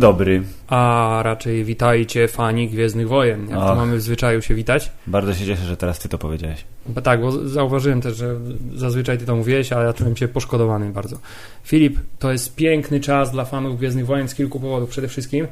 Dzień dobry. A raczej witajcie fani Gwiezdnych Wojen. Jak to Och. mamy w zwyczaju się witać? Bardzo się cieszę, że teraz ty to powiedziałeś. Bo tak, bo zauważyłem też, że zazwyczaj ty to mówiłeś, a ja czułem się poszkodowany bardzo. Filip, to jest piękny czas dla fanów Gwiezdnych Wojen z kilku powodów. Przede wszystkim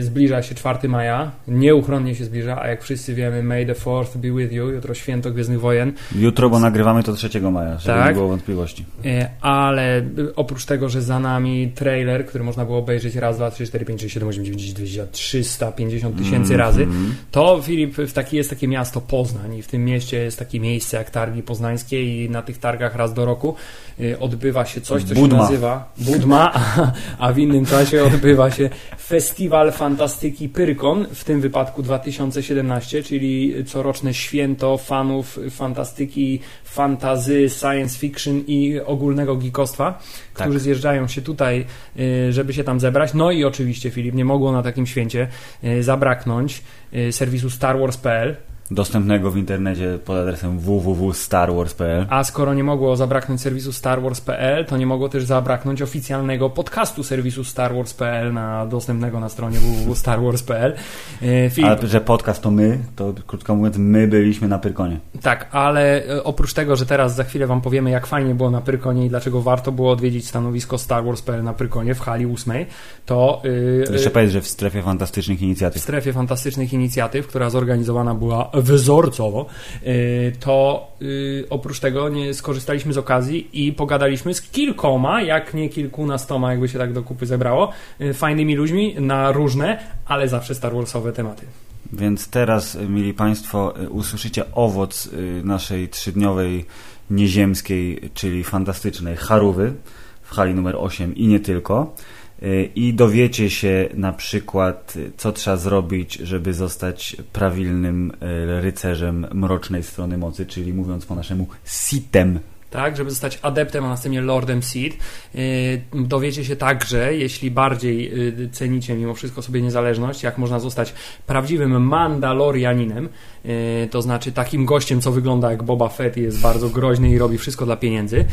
zbliża się 4 maja, nieuchronnie się zbliża, a jak wszyscy wiemy, May the 4th be with you, jutro święto Gwiezdnych Wojen. Jutro, bo nagrywamy to 3 maja, żeby Tak. nie było wątpliwości. E, ale oprócz tego, że za nami trailer, który można było obejrzeć raz, dwa, trzy, cztery, pięć, sześć, siedem, osiem, dziewięć, dwadzieścia, 350 tysięcy Mhm. razy, to Filip, w taki, jest takie miasto Poznań i w tym mieście jest takie miejsce jak targi poznańskie i na tych targach raz do roku odbywa się coś, co Budma. się nazywa Budma, a, a w innym czasie odbywa się Festiwal Fantastyki Pyrkon, w tym wypadku 2017, czyli coroczne święto fanów fantastyki, fantazy, science fiction i ogólnego geekostwa, Tak. którzy zjeżdżają się tutaj, y, żeby się tam zebrać. No i oczywiście, Filip, nie mogło na takim święcie y, zabraknąć serwisu StarWars.pl, Dostępnego w internecie pod adresem www.starwars.pl. A skoro nie mogło zabraknąć serwisu StarWars.pl, to nie mogło też zabraknąć oficjalnego podcastu serwisu StarWars.pl na, dostępnego na stronie www.starwars.pl. E, Filip, Ale że podcast to my, to krótko mówiąc, my byliśmy na Pyrkonie. tak, ale e, oprócz tego, że teraz za chwilę Wam powiemy, jak fajnie było na Pyrkonie i dlaczego warto było odwiedzić stanowisko StarWars.pl na Pyrkonie w hali 8, to yy, Jeszcze powiedz, że w strefie fantastycznych w inicjatyw. strefie fantastycznych inicjatyw, która zorganizowana była wzorcowo, y, to y, oprócz tego nie skorzystaliśmy z okazji i pogadaliśmy z kilkoma, jak nie kilkunastoma, jakby się tak do kupy zebrało, y, fajnymi ludźmi na różne, ale zawsze Star Warsowe tematy. Więc teraz, mili Państwo, y, usłyszycie owoc naszej trzydniowej nieziemskiej, czyli fantastycznej Harówy w hali numer 8 i nie tylko. Y, I dowiecie się na przykład, y, co trzeba zrobić, żeby zostać prawilnym y, rycerzem mrocznej strony mocy, czyli mówiąc po naszemu sitem. Tak, żeby zostać adeptem, a następnie Lordem Seed. Yy, Dowiecie się także, jeśli bardziej yy, cenicie mimo wszystko sobie niezależność, jak można zostać prawdziwym Mandalorianinem, yy, to znaczy takim gościem, co wygląda jak Boba Fett i jest bardzo groźny i robi wszystko dla pieniędzy,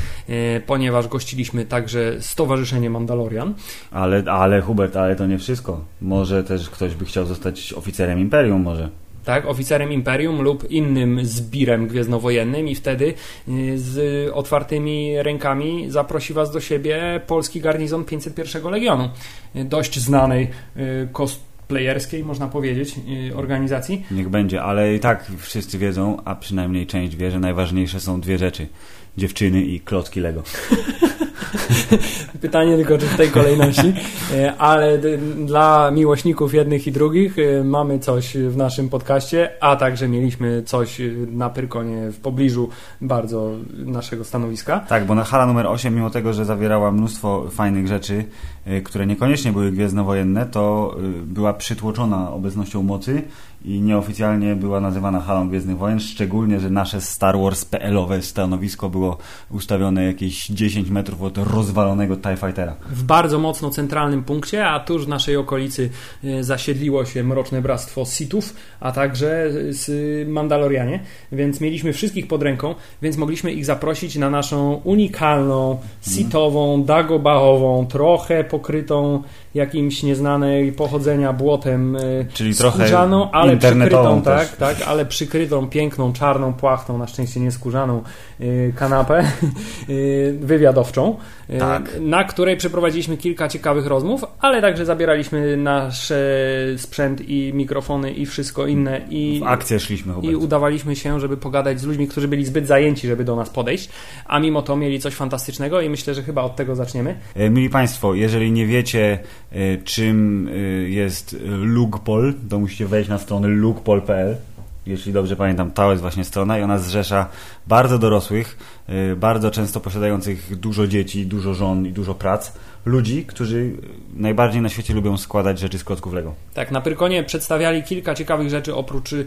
ponieważ gościliśmy także Stowarzyszenie Mandalorian. Ale, ale Hubert, ale to nie wszystko. Może też ktoś by chciał zostać oficerem Imperium, może. Tak, oficerem Imperium lub innym zbirem gwiezdnowojennym i wtedy y, z otwartymi rękami zaprosi Was do siebie polski garnizon 501 Legionu. Y, Dość znanej y, cosplayerskiej, można powiedzieć, organizacji. Niech będzie, ale i tak wszyscy wiedzą, a przynajmniej część wie, że najważniejsze są dwie rzeczy. Dziewczyny i klocki Lego. Pytanie tylko, czy w tej kolejności, y, ale dla miłośników jednych i drugich y, mamy coś w naszym podcaście, a także mieliśmy coś y, na Pyrkonie w pobliżu bardzo naszego stanowiska. Tak, bo na hala numer 8, mimo tego, że zawierała mnóstwo fajnych rzeczy, które niekoniecznie były gwiezdnowojenne, to była przytłoczona obecnością mocy i nieoficjalnie była nazywana halą Gwiezdnych Wojen, szczególnie, że nasze Star Wars PL-owe stanowisko było ustawione jakieś 10 metrów od rozwalonego TIE Fightera. w bardzo mocno centralnym punkcie, a tuż w naszej okolicy e, zasiedliło się mroczne bractwo Sithów, a także Mandalorianie, więc mieliśmy wszystkich pod ręką, więc mogliśmy ich zaprosić na naszą unikalną, sitową, dagobahową, trochę pokrytą jakimś nieznanej pochodzenia błotem e, Czyli trochę skórzaną, ale internetową przykrytą, też. tak, tak, ale przykrytą piękną czarną płachtą, na szczęście nie skórzaną e, kanapę e, wywiadowczą, Tak. na której przeprowadziliśmy kilka ciekawych rozmów, ale także zabieraliśmy nasz e, sprzęt i mikrofony i wszystko inne i, W akcję szliśmy, Hubert. i udawaliśmy się, żeby pogadać z ludźmi, którzy byli zbyt zajęci, żeby do nas podejść, a mimo to mieli coś fantastycznego i myślę, że chyba od tego zaczniemy. E, Mili Państwo, jeżeli nie wiecie, e, czym e, jest Lugpol, to musicie wejść na stronę lugpol.pl. Jeśli dobrze pamiętam, to jest właśnie strona i ona zrzesza bardzo dorosłych, e, bardzo często posiadających dużo dzieci, dużo żon i dużo prac, ludzi, którzy najbardziej na świecie lubią składać rzeczy z klocków Lego. Tak, na Pyrkonie przedstawiali kilka ciekawych rzeczy oprócz y,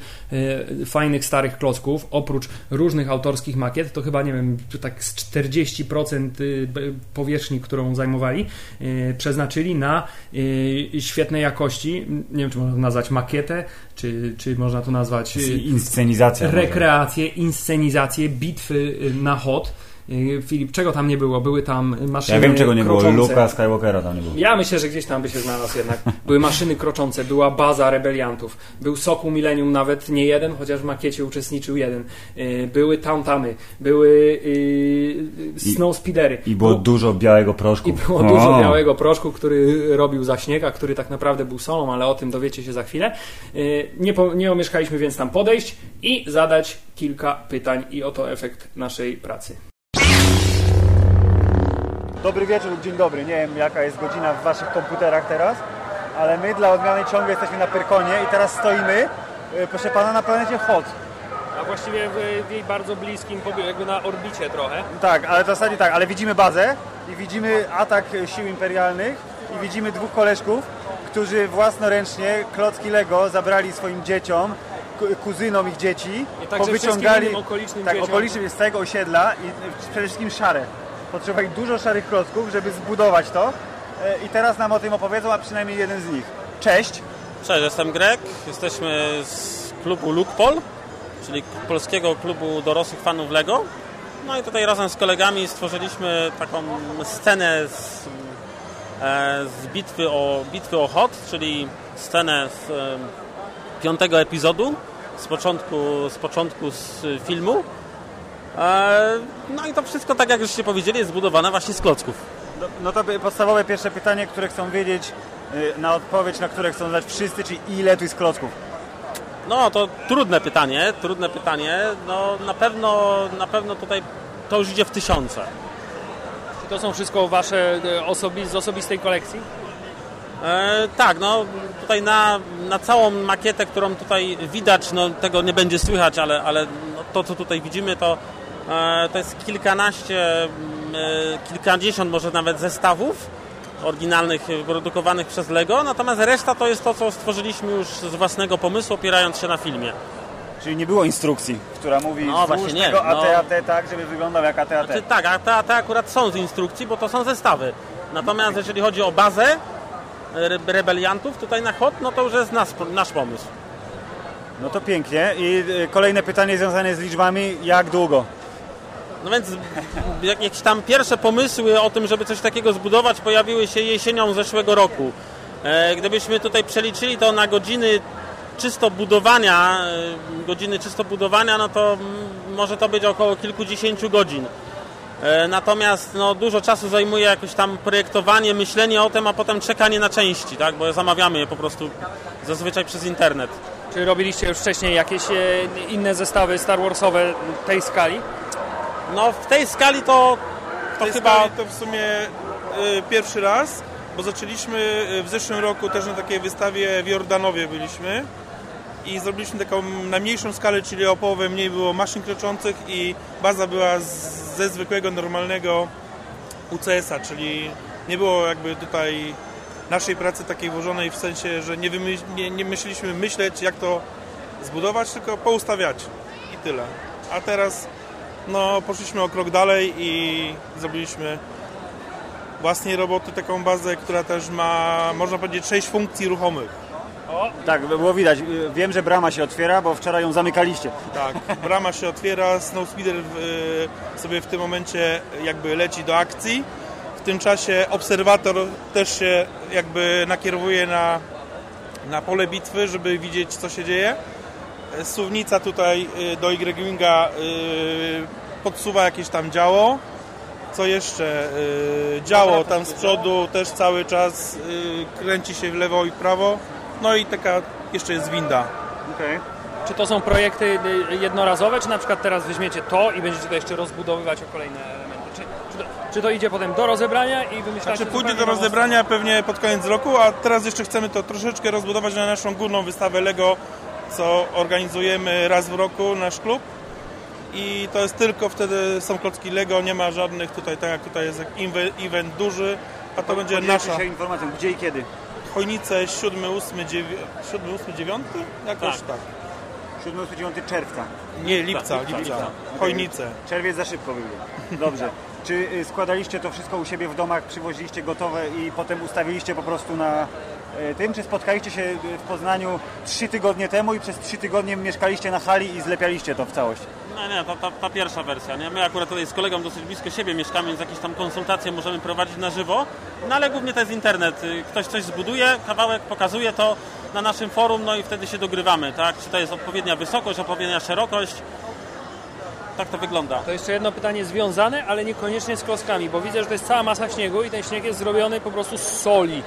fajnych starych klocków, oprócz różnych autorskich makiet, to chyba nie wiem, tak z 40% y, powierzchni, którą zajmowali, y, przeznaczyli na y, świetnej jakości, nie wiem czy można to nazwać makietę, czy, czy można to nazwać y, Inscenizacja. może. rekreację, inscenizację, bitwy y, na hot. Y, Filip, czego tam nie było? Były tam maszyny Ja wiem czego nie było, kroczące. Luka Skywalkera tam nie było. Ja myślę, że gdzieś tam by się znalazł jednak. Były maszyny kroczące, była baza rebeliantów, był Sokół Millennium nawet nie jeden, chociaż w makiecie uczestniczył jeden. Y, Były Tauntamy, były yy, Snowspeedery. I było Było- dużo białego proszku. i było dużo białego proszku, który robił za śnieg, a który tak naprawdę był solą, ale o tym dowiecie się za chwilę. Yy, Nie, po, nie omieszkaliśmy więc tam podejść i zadać kilka pytań i oto efekt naszej pracy. Dobry wieczór lub dzień dobry. Nie wiem jaka jest godzina w waszych komputerach teraz, ale my dla odmiany ciągle jesteśmy na Pyrkonie i teraz stoimy, y, proszę pana, na planecie Hot. A właściwie w, jej bardzo bliskim, jakby na orbicie trochę. Tak, ale w zasadzie tak, ale widzimy bazę i widzimy atak sił imperialnych i widzimy dwóch koleżków, którzy własnoręcznie klocki Lego zabrali swoim dzieciom, ku- kuzynom ich dzieci, I także powyciągali okolicznym tak, dzieciom. okolicznym z całego osiedla i przede wszystkim szare. Potrzebowali dużo szarych klocków, żeby zbudować to y, i teraz nam o tym opowiedzą, a przynajmniej jeden z nich. Cześć! Cześć, jestem Greg. Jesteśmy z klubu Lukpol, czyli polskiego klubu dorosłych fanów Lego. No i tutaj razem z kolegami stworzyliśmy taką scenę z, e, z bitwy, o, bitwy o Hot, czyli scenę z e, piątego epizodu, z początku, z początku z filmu. E, no i to wszystko, tak jak żeście powiedzieli, jest zbudowane właśnie z klocków. No, no to podstawowe pierwsze pytanie, które chcą wiedzieć, y, na odpowiedź na które chcą znać wszyscy, czyli ile tu jest klocków? No to trudne pytanie, trudne pytanie. No na pewno, na pewno tutaj to już idzie w tysiące. Czy to są wszystko wasze e, osobi z osobistej kolekcji? E, tak, no tutaj na, na całą makietę, którą tutaj widać, no tego nie będzie słychać, ale, ale no, to co tutaj widzimy to, to jest kilkanaście, mm, e, kilkadziesiąt może nawet zestawów oryginalnych, e, produkowanych przez Lego, natomiast reszta to jest to, co stworzyliśmy już z własnego pomysłu, opierając się na filmie. Czyli nie było instrukcji, która mówi No, właśnie nie, tego no. AT-AT tak, żeby wyglądał jak AT-AT. Znaczy, tak, a te, te akurat są z instrukcji, bo to są zestawy. Natomiast jeżeli chodzi o bazę re- rebeliantów tutaj na hot, no to już jest nasz, nasz pomysł. No to pięknie. I kolejne pytanie związane z liczbami. Jak długo? No więc jak- jakieś tam pierwsze pomysły o tym, żeby coś takiego zbudować pojawiły się jesienią zeszłego roku. E, Gdybyśmy tutaj przeliczyli to na godziny czysto budowania, e, godziny czysto budowania, no to może to być około kilkudziesięciu godzin. E, Natomiast no, dużo czasu zajmuje jakoś tam projektowanie, myślenie o tym, a potem czekanie na części, tak? bo zamawiamy je po prostu zazwyczaj przez internet. Czy robiliście już wcześniej jakieś inne zestawy Star Warsowe tej skali? No w tej skali to, to tej chyba... skali to w sumie y, pierwszy raz, bo zaczęliśmy y, w zeszłym roku też na takiej wystawie w Jordanowie byliśmy i zrobiliśmy taką na mniejszą skalę, czyli o połowę mniej było maszyn kroczących i baza była z, ze zwykłego, normalnego UCS-a, czyli nie było jakby tutaj naszej pracy takiej włożonej w sensie, że nie, wymyśl, nie, nie myśleliśmy myśleć jak to zbudować, tylko poustawiać i tyle. A teraz no, poszliśmy o krok dalej i zrobiliśmy własnej roboty taką bazę, która też ma, można powiedzieć, sześć funkcji ruchomych. Tak, było widać. Y, Wiem, że brama się otwiera, bo wczoraj ją zamykaliście. Tak, brama się otwiera, Snowspeeder w, sobie w tym momencie jakby leci do akcji. W tym czasie obserwator też się jakby nakierowuje na, na pole bitwy, żeby widzieć co się dzieje. Suwnica tutaj y, do Y-Winga y, podsuwa jakieś tam działo. Co jeszcze? Y, Działo tam z przodu też cały czas kręci się w lewo i w prawo. No i taka jeszcze jest winda. Okej. Czy to są projekty jednorazowe, czy na przykład teraz weźmiecie to i będziecie to jeszcze rozbudowywać o kolejne elementy? Czy, czy, to, czy to idzie potem do rozebrania i wymyślacie Znaczy pójdzie do rozebrania pewnie pod koniec roku, a teraz jeszcze chcemy to troszeczkę rozbudować na naszą główną wystawę LEGO, co organizujemy raz w roku, nasz klub. I to jest tylko wtedy są klocki LEGO, nie ma żadnych tutaj, tak jak tutaj jest event duży, a to będzie nasza się informacją, gdzie i kiedy. chojnice 7, 8, 9, 7, 8, 9? Jakoś Tak. tak. 7-9 czerwca. Nie, lipca, lipca, lipca. lipca. Chojnice. Czerwiec za szybko by było. Dobrze. Czy y, składaliście to wszystko u siebie w domach, przywoziliście gotowe i potem ustawiliście po prostu na tym? Czy spotkaliście się y, w Poznaniu trzy tygodnie temu i przez trzy tygodnie mieszkaliście na hali i zlepialiście to w całość? No nie, ta, ta, ta pierwsza wersja, nie? My akurat tutaj z kolegą dosyć blisko siebie mieszkamy, więc jakieś tam konsultacje możemy prowadzić na żywo, no ale głównie to jest internet. Y, Ktoś coś zbuduje, kawałek pokazuje to na naszym forum, no i wtedy się dogrywamy, tak? Czy to jest odpowiednia wysokość, odpowiednia szerokość. Tak to wygląda. To jeszcze jedno pytanie związane, ale niekoniecznie z kloskami, bo widzę, że to jest cała masa śniegu i ten śnieg jest zrobiony po prostu z soli.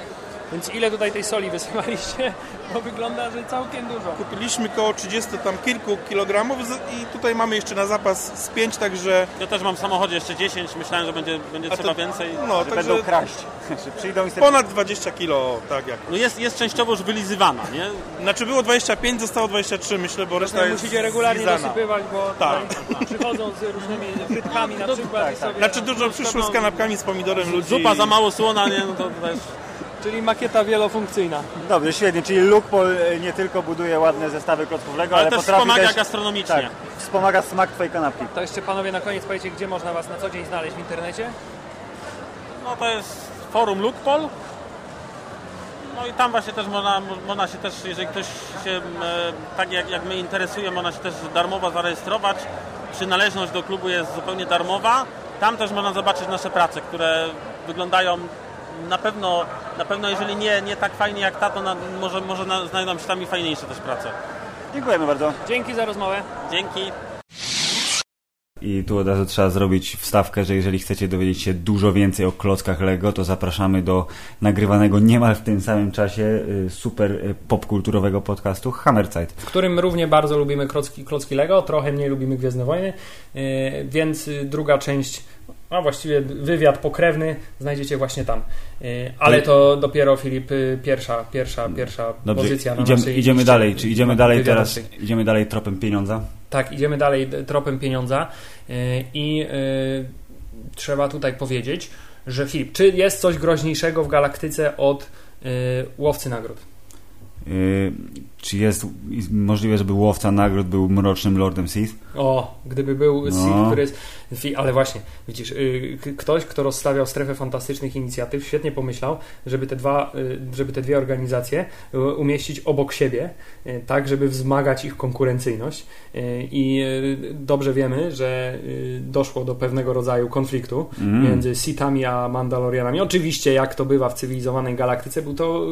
Więc ile tutaj tej soli wysypaliście? Bo wygląda, że całkiem dużo. Kupiliśmy koło 30 tam kilku kilogramów i tutaj mamy jeszcze na zapas z 5, także Ja też mam w samochodzie jeszcze 10, myślałem, że będzie, będzie A trzeba to- więcej. no, Że także będą kraść. Przyjdą i sobie... ponad 20 kilo, tak jak. No jest, jest częściowo już wylizywana, nie? Znaczy było 25, zostało 23 myślę, bo reszta jest Musicie regularnie zlizana. dosypywać, bo Tak. przychodzą z różnymi frytkami na przykład. i sobie Znaczy dużo przyszło z kanapkami z pomidorem ludzi. Zupa za mało słona, nie? No to też... Czyli makieta wielofunkcyjna. Dobrze, świetnie. Czyli Lukpol e, nie tylko buduje ładne zestawy klocków Lego, Ale ale, też potrafi wspomaga też... gastronomicznie. Tak, wspomaga smak twojej kanapki. To jeszcze panowie na koniec powiecie, gdzie można was na co dzień znaleźć w internecie? No to jest forum Lookpol. No i tam właśnie też można, można się też, jeżeli ktoś się e, tak jak, jak my interesuje, można się też darmowo zarejestrować. Przynależność do klubu jest zupełnie darmowa. Tam też można zobaczyć nasze prace, które wyglądają na pewno, na pewno jeżeli nie, nie tak fajnie jak ta, to na, może, może na, znajdą się tam i fajniejsze też prace. Dziękujemy bardzo. Dzięki za rozmowę. Dzięki. I tu od razu trzeba zrobić wstawkę, że jeżeli chcecie dowiedzieć się dużo więcej o klockach Lego, to zapraszamy do nagrywanego niemal w tym samym czasie y, super y, popkulturowego podcastu Hammerzeit. w którym równie bardzo lubimy klocki, klocki Lego, trochę mniej lubimy Gwiezdne Wojny, yy, więc y, druga część, a właściwie wywiad pokrewny znajdziecie właśnie tam. Yy, Ale to dopiero Filip, y, pierwsza, pierwsza, pierwsza Dobrze, pozycja na idziemy, naszej idziemy liście dalej. Czy idziemy dalej teraz? Idziemy dalej tropem pieniądza? Tak, idziemy dalej tropem pieniądza yy, i trzeba tutaj powiedzieć, że Filip, czy jest coś groźniejszego w galaktyce od łowcy nagród? Czy jest możliwe, żeby łowca nagród był mrocznym Lordem Sith? O, gdyby był No. Sith, który jest. Ale właśnie, widzisz, y, ktoś, kto rozstawiał strefę fantastycznych inicjatyw, świetnie pomyślał, żeby te, dwa, y, żeby te dwie organizacje y, umieścić obok siebie, tak, żeby wzmagać ich konkurencyjność. I dobrze wiemy, że doszło do pewnego rodzaju konfliktu Mm. między Sithami a Mandalorianami. Oczywiście, jak to bywa w cywilizowanej galaktyce, był to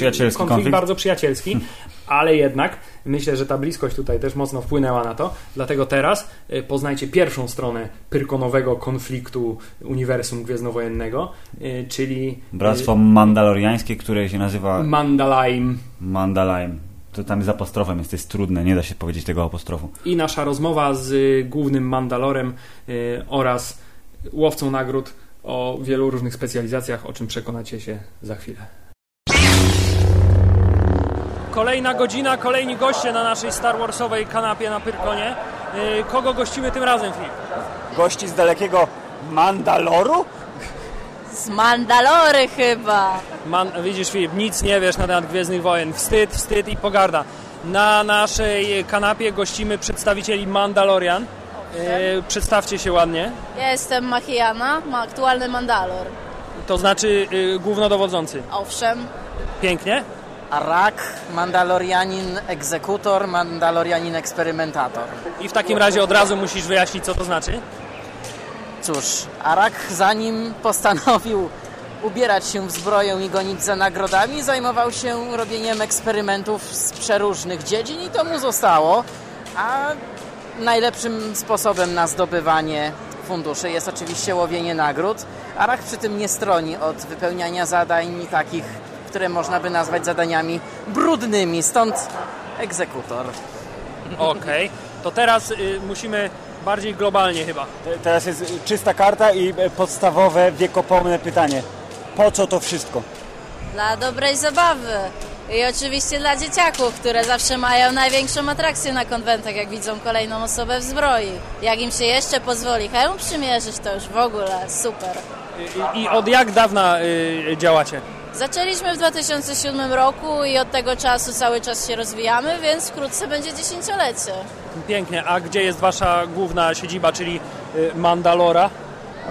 konflikt, konflikt. bardzo przyjacielski, ale jednak myślę, że ta bliskość tutaj też mocno wpłynęła na to. Dlatego teraz y, poznajcie pierwszą stronę pyrkonowego konfliktu uniwersum gwiezdnowojennego, y, czyli Bractwo Mandaloriańskie, które się nazywa y, Mandalaim. Mandalaim. To tam z apostrofem jest, to jest trudne, nie da się powiedzieć tego apostrofu. I nasza rozmowa z y, głównym Mandalorem y, oraz łowcą nagród o wielu różnych specjalizacjach, o czym przekonacie się za chwilę. Kolejna godzina, kolejni goście na naszej Star Warsowej kanapie na Pyrkonie. Y, Kogo gościmy tym razem, Filip? Gości z dalekiego Mandaloru? Z Mandalory chyba. Man, widzisz, Filip, nic nie wiesz na temat Gwiezdnych Wojen. Wstyd, wstyd i pogarda. Na naszej kanapie gościmy przedstawicieli Mandalorian. Y, przedstawcie się ładnie. Ja jestem Machiana, ma aktualny Mandalor. To znaczy y, głównodowodzący. Owszem, Pięknie. Arak, Mandalorianin egzekutor, Mandalorianin eksperymentator. I w takim razie od razu musisz wyjaśnić, co to znaczy. Cóż, Arak zanim postanowił ubierać się w zbroję i gonić za nagrodami, zajmował się robieniem eksperymentów z przeróżnych dziedzin i to mu zostało. A najlepszym sposobem na zdobywanie funduszy jest oczywiście łowienie nagród. Arak przy tym nie stroni od wypełniania zadań takich, które można by nazwać zadaniami brudnymi, stąd egzekutor. Okej. To teraz y, musimy bardziej globalnie chyba. Te- Teraz jest czysta karta i e, podstawowe, wiekopomne pytanie. Po co to wszystko? dla dobrej zabawy. I oczywiście dla dzieciaków, które zawsze mają największą atrakcję na konwentach, jak widzą kolejną osobę w zbroi. Jak im się jeszcze pozwoli hełm przymierzyć, to już w ogóle super. I, i od jak dawna y, działacie? Zaczęliśmy w 2007 roku i od tego czasu cały czas się rozwijamy, więc wkrótce będzie dziesięciolecie. Pięknie. A gdzie jest wasza główna siedziba, czyli y, Mandalora?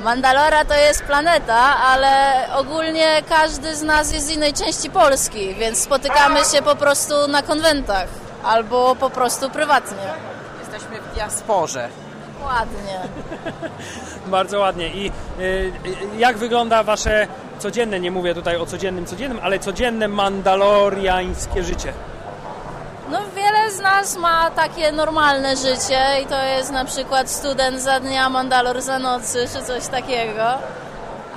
Mandalora to jest planeta, ale ogólnie każdy z nas jest z innej części Polski, więc spotykamy się po prostu na konwentach albo po prostu prywatnie. Jesteśmy w diasporze. Ładnie. Bardzo ładnie. I y, jak wygląda wasze codzienne, nie mówię tutaj o codziennym, codziennym, ale codzienne mandaloriańskie życie? No wiele z nas ma takie normalne życie i to jest na przykład student za dnia, mandalor za nocy, czy coś takiego.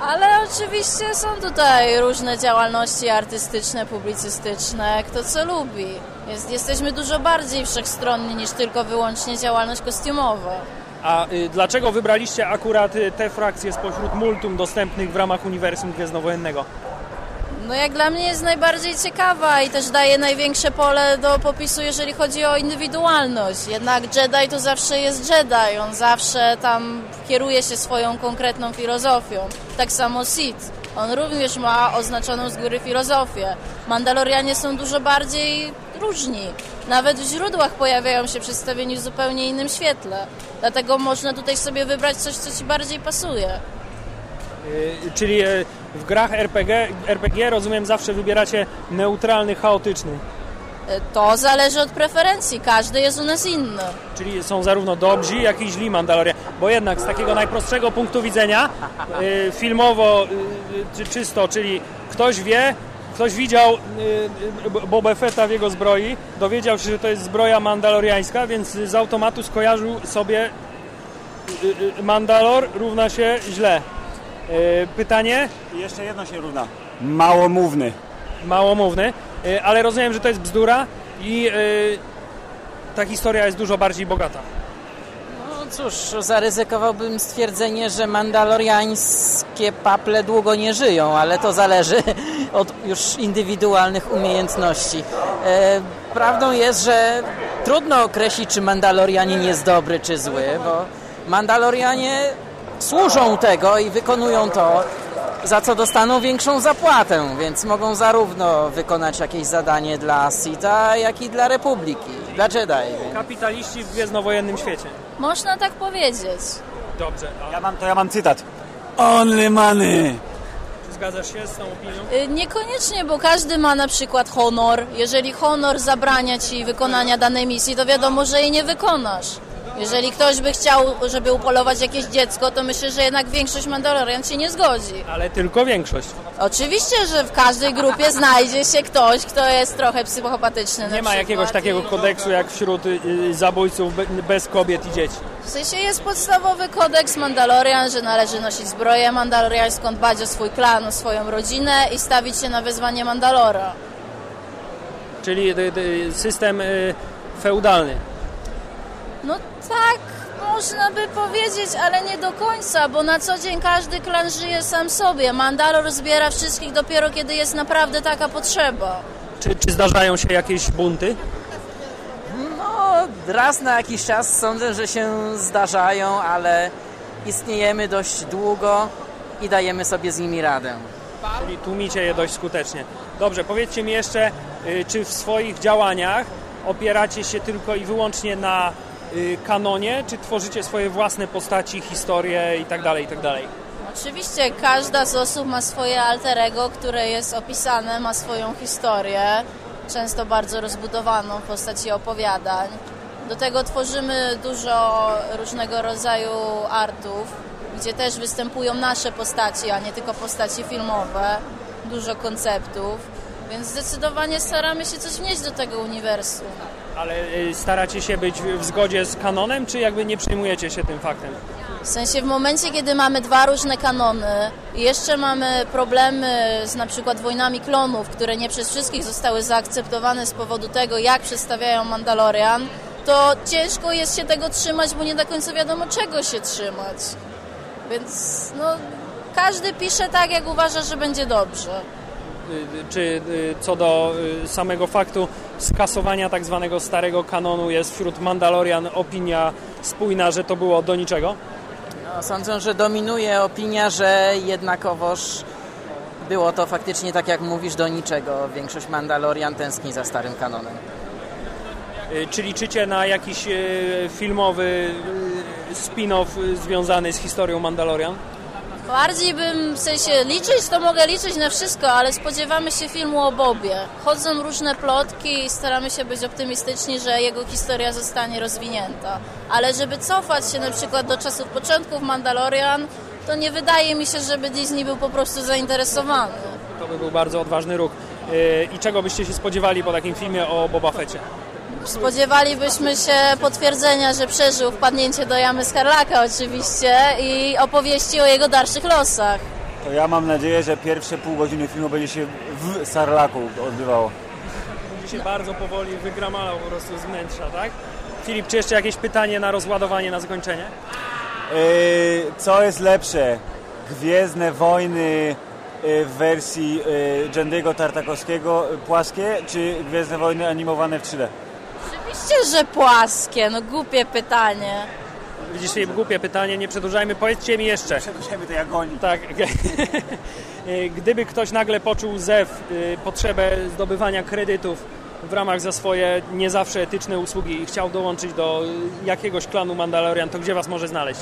Ale oczywiście są tutaj różne działalności artystyczne, publicystyczne, kto co lubi. Jest, jesteśmy dużo bardziej wszechstronni niż tylko wyłącznie działalność kostiumowa. A y, dlaczego wybraliście akurat y, te frakcje spośród multum dostępnych w ramach Uniwersum Gwiezdnowojennego? No jak dla mnie jest najbardziej ciekawa i też daje największe pole do popisu, jeżeli chodzi o indywidualność. Jednak Jedi to zawsze jest Jedi, on zawsze tam kieruje się swoją konkretną filozofią. Tak samo Sith. On również ma oznaczoną z góry filozofię. Mandalorianie są dużo bardziej różni. Nawet w źródłach pojawiają się przedstawieni w zupełnie innym świetle. Dlatego można tutaj sobie wybrać coś, co Ci bardziej pasuje. Y, Czyli y, w grach RPG, RPG rozumiem zawsze wybieracie neutralny, chaotyczny. E, To zależy od preferencji. Każdy jest u nas inny. Czyli są zarówno dobrzy, jak i źli Mandalorian. Bo jednak z takiego najprostszego punktu widzenia, y, filmowo y, czy czysto, czyli ktoś wie, ktoś widział y, y, Boba Fetta w jego zbroi, dowiedział się, że to jest zbroja mandaloriańska, więc z automatu skojarzył sobie y, Mandalor równa się źle. Pytanie? Jeszcze jedno się równa. Małomówny. małomówny, ale rozumiem, że to jest bzdura i ta historia jest dużo bardziej bogata. No cóż, zaryzykowałbym stwierdzenie, że mandaloriańskie paple długo nie żyją, ale to zależy od już indywidualnych umiejętności. E, prawdą jest, że trudno określić, czy mandalorianin jest dobry czy zły, bo mandalorianie służą tego i wykonują to, za co dostaną większą zapłatę, więc mogą zarówno wykonać jakieś zadanie dla Sita, jak i dla Republiki, dla Jedi. Więc... Kapitaliści w gwiezdnowojennym świecie. Można tak powiedzieć. Dobrze, a Ja mam, to ja mam cytat. Only money. Zgadzasz się z tą opinią? Y, Niekoniecznie, bo każdy ma na przykład honor. Jeżeli honor zabrania ci wykonania danej misji, to wiadomo, że jej nie wykonasz. Jeżeli ktoś by chciał, żeby upolować jakieś dziecko, to myślę, że jednak większość Mandalorian się nie zgodzi. Ale tylko większość. Oczywiście, że w każdej grupie znajdzie się ktoś, kto jest trochę psychopatyczny. Nie ma przykład jakiegoś takiego kodeksu jak wśród y, y, zabójców be, bez kobiet i dzieci. W sensie jest podstawowy kodeks Mandalorian, że należy nosić zbroję mandaloriańską, dbać o swój klan, o swoją rodzinę i stawić się na wezwanie Mandalora. Czyli y, system feudalny. No tak, można by powiedzieć, ale nie do końca, bo na co dzień każdy klan żyje sam sobie. Mandalor zbiera wszystkich dopiero kiedy jest naprawdę taka potrzeba. Czy, czy zdarzają się jakieś bunty? No, raz na jakiś czas sądzę, że się zdarzają, ale istniejemy dość długo i dajemy sobie z nimi radę. Czyli tłumicie je dość skutecznie. Dobrze, powiedzcie mi jeszcze, y, czy w swoich działaniach opieracie się tylko i wyłącznie na kanonie, czy tworzycie swoje własne postaci, historie i tak dalej, i tak? Oczywiście każda z osób ma swoje alter ego, które jest opisane, ma swoją historię, często bardzo rozbudowaną w postaci opowiadań. Do tego tworzymy dużo różnego rodzaju artów, gdzie też występują nasze postaci, a nie tylko postaci filmowe, dużo konceptów, więc zdecydowanie staramy się coś wnieść do tego uniwersum. Ale y, staracie się być w zgodzie z kanonem, czy jakby nie przejmujecie się tym faktem? W sensie w momencie, kiedy mamy dwa różne kanony jeszcze mamy problemy z na przykład wojnami klonów, które nie przez wszystkich zostały zaakceptowane z powodu tego, jak przedstawiają Mandalorian, to ciężko jest się tego trzymać, bo nie do końca wiadomo czego się trzymać. Więc no, każdy pisze tak, jak uważa, że będzie dobrze. Y, Czy y, co do y, samego faktu skasowania tak zwanego starego kanonu jest wśród Mandalorian opinia spójna, że to było do niczego? No, sądzę, że dominuje opinia, że jednakowoż było to faktycznie tak jak mówisz do niczego. Większość Mandalorian tęskni za starym kanonem. Y, Czy liczycie na jakiś y, filmowy y, spin-off y, związany z historią Mandalorian? Bardziej bym, w sensie liczyć, to mogę liczyć na wszystko, ale spodziewamy się filmu o Bobie. Chodzą różne plotki i staramy się być optymistyczni, że jego historia zostanie rozwinięta. Ale żeby cofać się na przykład do czasów początków Mandalorian, to nie wydaje mi się, żeby Disney był po prostu zainteresowany. To by był bardzo odważny ruch. Yy, I czego byście się spodziewali po takim filmie o Boba Fetcie? Spodziewalibyśmy się potwierdzenia, że przeżył wpadnięcie do jamy Skarlaka oczywiście i opowieści o jego dalszych losach. To ja mam nadzieję, że pierwsze pół godziny filmu będzie się w Sarlaku odbywało. Będzie się bardzo powoli wygramalał po prostu z wnętrza, tak? Filip, czy jeszcze jakieś pytanie na rozładowanie, na zakończenie? Yy, co jest lepsze? Gwiezdne Wojny yy, w wersji yy, Jendiego Tartakowskiego yy, płaskie, czy Gwiezdne Wojny animowane w 3D? Oczywiście, że płaskie, no głupie pytanie. Widzisz, głupie pytanie, nie przedłużajmy. Powiedzcie mi jeszcze. Przedłużajmy to jak oni. Tak. Gdyby ktoś nagle poczuł zew, y, potrzebę zdobywania kredytów w ramach za swoje nie zawsze etyczne usługi i chciał dołączyć do jakiegoś klanu Mandalorian, to gdzie Was może znaleźć?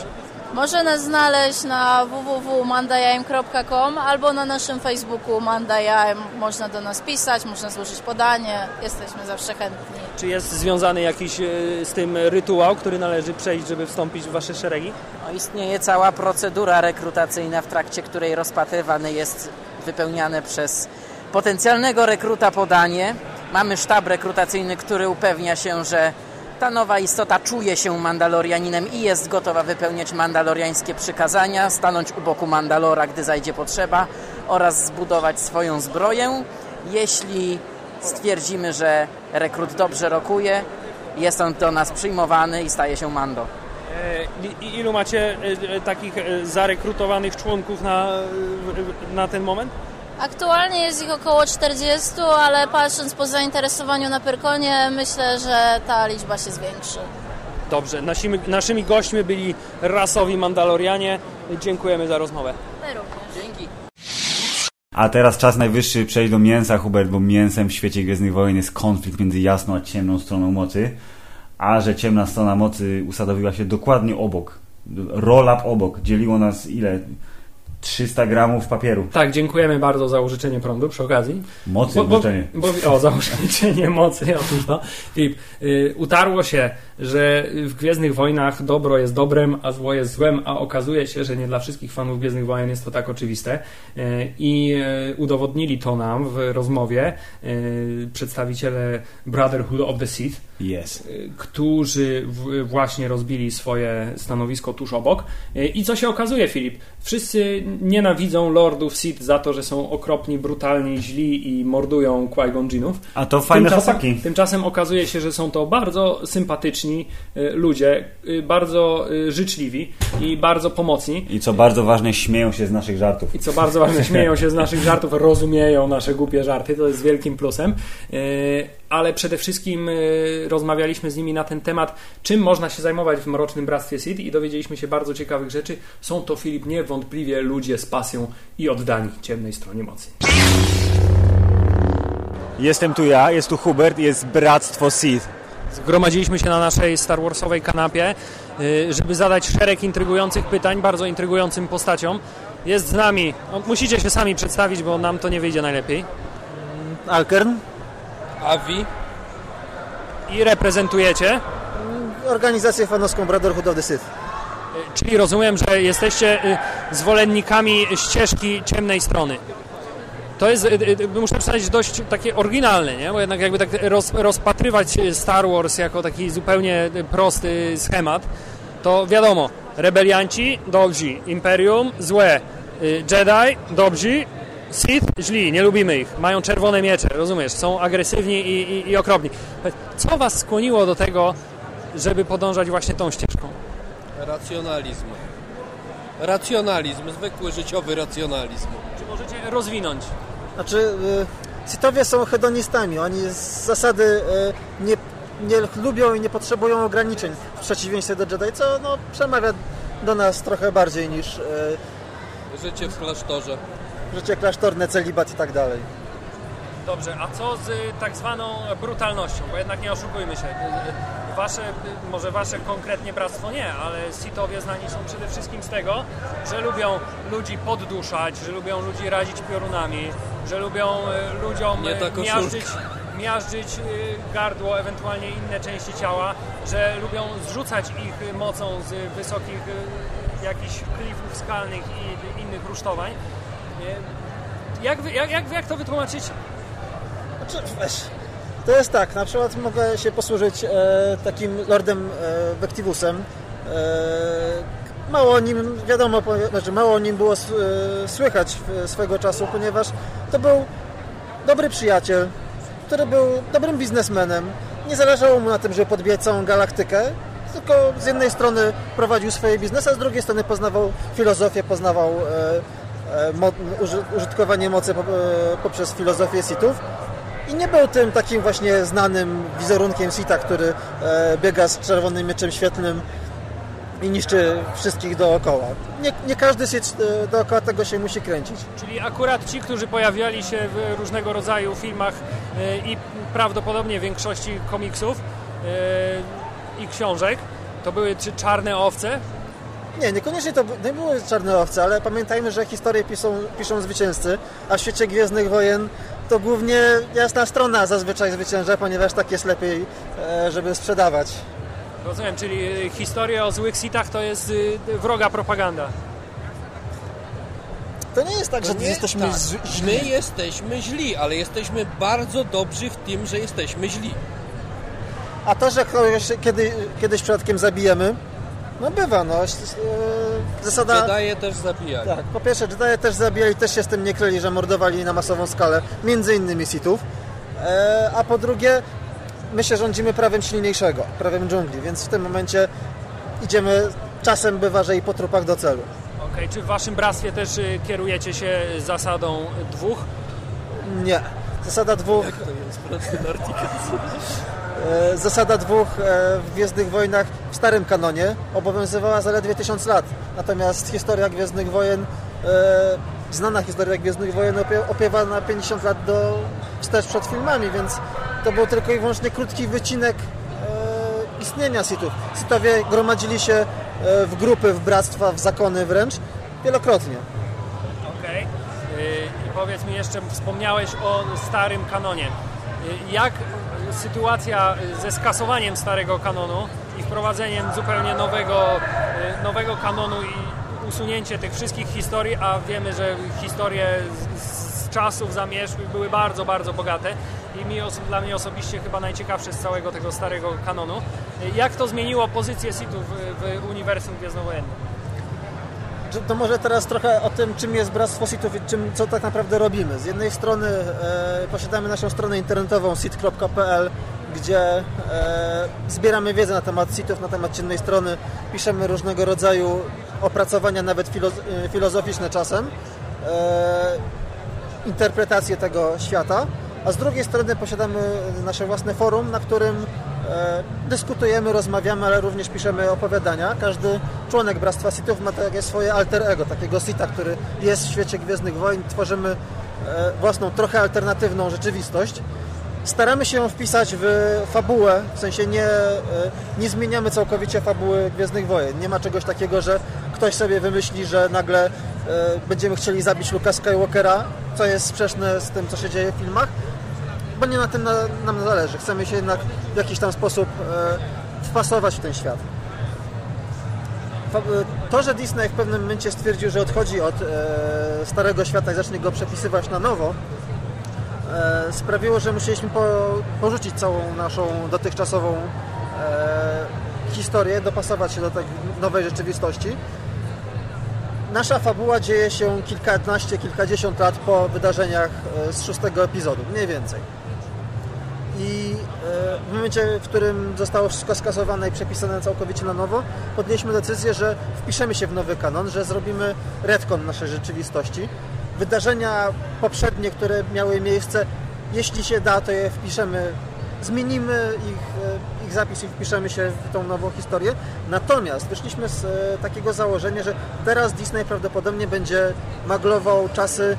Może nas znaleźć na www.mandajaim.com albo na naszym Facebooku Mandajaim. Można do nas pisać, można złożyć podanie. Jesteśmy zawsze chętni. Czy jest związany jakiś y, z tym rytuał, który należy przejść, żeby wstąpić w Wasze szeregi? No, istnieje cała procedura rekrutacyjna, w trakcie której rozpatrywane jest wypełniane przez potencjalnego rekruta podanie. Mamy sztab rekrutacyjny, który upewnia się, że ta nowa istota czuje się Mandalorianinem i jest gotowa wypełniać mandaloriańskie przykazania, stanąć u boku Mandalora, gdy zajdzie potrzeba oraz zbudować swoją zbroję. Jeśli stwierdzimy, że rekrut dobrze rokuje, jest on do nas przyjmowany i staje się Mando. E, i- Ilu macie e, e, takich zarekrutowanych członków na, na ten moment? Aktualnie jest ich około 40, ale patrząc po zainteresowaniu na Pyrkonie, myślę, że ta liczba się zwiększy. Dobrze, naszymi, naszymi gośćmi byli rasowi Mandalorianie. Dziękujemy za rozmowę. My również. Dzięki. A teraz czas najwyższy przejść do mięsa, Hubert, bo mięsem w świecie Gwiezdnych Wojen jest konflikt między jasną a ciemną stroną mocy. A że ciemna strona mocy usadowiła się dokładnie obok, roll-up obok, dzieliło nas ile? 300 gramów papieru. Tak, dziękujemy bardzo za użyczenie prądu przy okazji. Mocy Bo, bo, użyczenie. bo, o, za użyczenie mocy, otóż to. Filip, y, utarło się, że w Gwiezdnych Wojnach dobro jest dobrem, a zło jest złem, a okazuje się, że nie dla wszystkich fanów Gwiezdnych Wojen jest to tak oczywiste. Y, I y, udowodnili to nam w rozmowie y, przedstawiciele Brotherhood of the Sith, Yes. y, którzy właśnie rozbili swoje stanowisko tuż obok. Y, I co się okazuje, Filip? Wszyscy nienawidzą Lordów Sith za to, że są okropni, brutalni, źli i mordują Qui-Gon. A to fajne tymczasem, chłopaki. tymczasem okazuje się, że są to bardzo sympatyczni y, ludzie, bardzo życzliwi i bardzo pomocni. I co bardzo ważne, śmieją się z naszych żartów. I co bardzo ważne, śmieją się z naszych żartów, rozumieją nasze głupie żarty, to jest wielkim plusem. Ale przede wszystkim yy, rozmawialiśmy z nimi na ten temat, czym można się zajmować w Mrocznym Bractwie Sith i dowiedzieliśmy się bardzo ciekawych rzeczy. Są to, Filip, niewątpliwie ludzie z pasją i oddani ciemnej stronie mocy. Jestem tu ja, jest tu Hubert, jest Bractwo Sith. Zgromadziliśmy się na naszej Star Warsowej kanapie, yy, żeby zadać szereg intrygujących pytań bardzo intrygującym postaciom. Jest z nami, no, musicie się sami przedstawić, bo nam to nie wyjdzie najlepiej. Alkern, Avi, I reprezentujecie organizację fanowską Brotherhood of the Sith. Czyli rozumiem, że jesteście y, zwolennikami ścieżki ciemnej strony. To jest, y, y, muszę przyznać, dość takie oryginalne, nie? Bo jednak jakby tak roz, rozpatrywać Star Wars jako taki zupełnie prosty schemat, to wiadomo, rebelianci, dobrzy, Imperium, złe, y, Jedi, dobrzy, Sith, źli, nie lubimy ich, mają czerwone miecze, rozumiesz, są agresywni i, i, i okropni. Co was skłoniło do tego, żeby podążać właśnie tą ścieżką? racjonalizm. Racjonalizm, zwykły życiowy racjonalizm. Czy możecie rozwinąć? Znaczy, y, Sithowie są hedonistami. Oni z zasady y, nie, nie lubią i nie potrzebują ograniczeń w przeciwieństwie do Jedi, co no, przemawia do nas trochę bardziej niż y, Życie w klasztorze. Życie klasztorne, celibat i tak dalej. Dobrze, a co z y, tak zwaną brutalnością? Bo jednak nie oszukujmy się. y, wasze, może wasze konkretnie bractwo nie, ale Sithowie znani są przede wszystkim z tego, że lubią ludzi podduszać, że lubią ludzi razić piorunami, że lubią ludziom Nie ta miażdżyć, miażdżyć gardło, ewentualnie inne części ciała, że lubią zrzucać ich mocą z wysokich jakichś klifów skalnych i innych rusztowań. Jak, jak, jak, jak to wytłumaczyć? Znaczy, weź, to jest tak, na przykład mogę się posłużyć e, takim Lordem e, Vectivusem. E, mało o nim wiadomo, powie- znaczy mało o nim było s- e, słychać w, swego czasu, ponieważ to był dobry przyjaciel, który był dobrym biznesmenem. Nie zależało mu na tym, żeby podbijać całą galaktykę, tylko z jednej strony prowadził swoje biznesy, a z drugiej strony poznawał filozofię, poznawał e, użytkowanie mocy e, poprzez filozofię Sithów. I nie był tym takim właśnie znanym wizerunkiem Sita, który e, biega z czerwonym mieczem świetlnym i niszczy wszystkich dookoła. Nie, nie każdy e, dookoła tego się musi kręcić. Czyli akurat ci, którzy pojawiali się w różnego rodzaju filmach e, i prawdopodobnie większości komiksów e, i książek, to były czy czarne owce? Nie, niekoniecznie to nie były czarne owce, ale pamiętajmy, że historię piszą, piszą zwycięzcy, a w świecie Gwiezdnych Wojen to głównie jasna strona zazwyczaj zwycięża, ponieważ tak jest lepiej, e, żeby sprzedawać. Rozumiem, czyli e, historia o złych sitach to jest e, wroga propaganda. To nie jest tak, że nie, jesteśmy tak. źli. My jesteśmy źli, ale jesteśmy bardzo dobrzy w tym, że jesteśmy źli. A to, że kogoś kiedy, kiedyś przypadkiem zabijemy, no bywa, no. e, Zasada... Wydaje też zabijać. Tak, po pierwsze, Jedi też zabijali, też się z tym nie kryli, że mordowali na masową skalę, między innymi Sithów. E, a po drugie, my się rządzimy prawem silniejszego, prawem dżungli, więc w tym momencie idziemy, czasem bywa, że i po trupach do celu. Okej, czy w waszym bractwie też e, kierujecie się zasadą dwóch? Nie. Zasada dwóch, To jest zasada dwóch e, w Gwiezdnych Wojnach w starym kanonie obowiązywała zaledwie tysiąc lat. Natomiast historia Gwiezdnych Wojen, e, znana historia Gwiezdnych Wojen opie, opiewa na 50 lat do wstecz przed filmami, więc to był tylko i wyłącznie krótki wycinek e, istnienia Sithów. Sithowie gromadzili się e, w grupy, w bractwa, w zakony wręcz wielokrotnie. Okej. Y, I powiedz mi jeszcze, wspomniałeś o starym kanonie. Jak sytuacja y, ze skasowaniem starego kanonu i wprowadzeniem zupełnie nowego, y, nowego kanonu i usunięcie tych wszystkich historii, a wiemy, że historie z, z czasów zamierzchłych były bardzo, bardzo bogate i mi, dla mnie osobiście chyba najciekawsze z całego tego starego kanonu. Y, Jak to zmieniło pozycję Sithów w, w uniwersum Gwiezdnowojennym? Że To może teraz trochę o tym, czym jest Bractwo Sithów i czym, co tak naprawdę robimy. Z jednej strony e, posiadamy naszą stronę internetową sith.pl, gdzie e, zbieramy wiedzę na temat Sithów, na temat ciemnej strony, piszemy różnego rodzaju opracowania, nawet filo- e, filozoficzne czasem, e, interpretację tego świata, a z drugiej strony posiadamy nasze własne forum, na którym dyskutujemy, rozmawiamy, ale również piszemy opowiadania. Każdy członek Bractwa Sithów ma takie swoje alter ego, takiego Sitha, który jest w świecie Gwiezdnych Wojen. Tworzymy e, własną, trochę alternatywną rzeczywistość. Staramy się ją wpisać w fabułę, w sensie nie, e, nie zmieniamy całkowicie fabuły Gwiezdnych Wojen. Nie ma czegoś takiego, że ktoś sobie wymyśli, że nagle e, będziemy chcieli zabić Luka Skywalkera, co jest sprzeczne z tym, co się dzieje w filmach, bo nie na tym na, nam zależy. Chcemy się jednak w jakiś tam sposób e, wpasować w ten świat. E, To, że Disney w pewnym momencie stwierdził, że odchodzi od e, starego świata i zacznie go przepisywać na nowo, sprawiło, że musieliśmy po, porzucić całą naszą dotychczasową historię, dopasować się do tej nowej rzeczywistości. Nasza fabuła dzieje się kilkanaście, kilkadziesiąt lat po wydarzeniach z szóstego epizodu, mniej więcej. I e, w momencie, w którym zostało wszystko skasowane i przepisane całkowicie na nowo, podjęliśmy decyzję, że wpiszemy się w nowy kanon, że zrobimy retcon naszej rzeczywistości. Wydarzenia poprzednie, które miały miejsce, jeśli się da, to je wpiszemy, zmienimy ich, e, ich zapis i wpiszemy się w tą nową historię. Natomiast wyszliśmy z e, takiego założenia, że teraz Disney prawdopodobnie będzie maglował czasy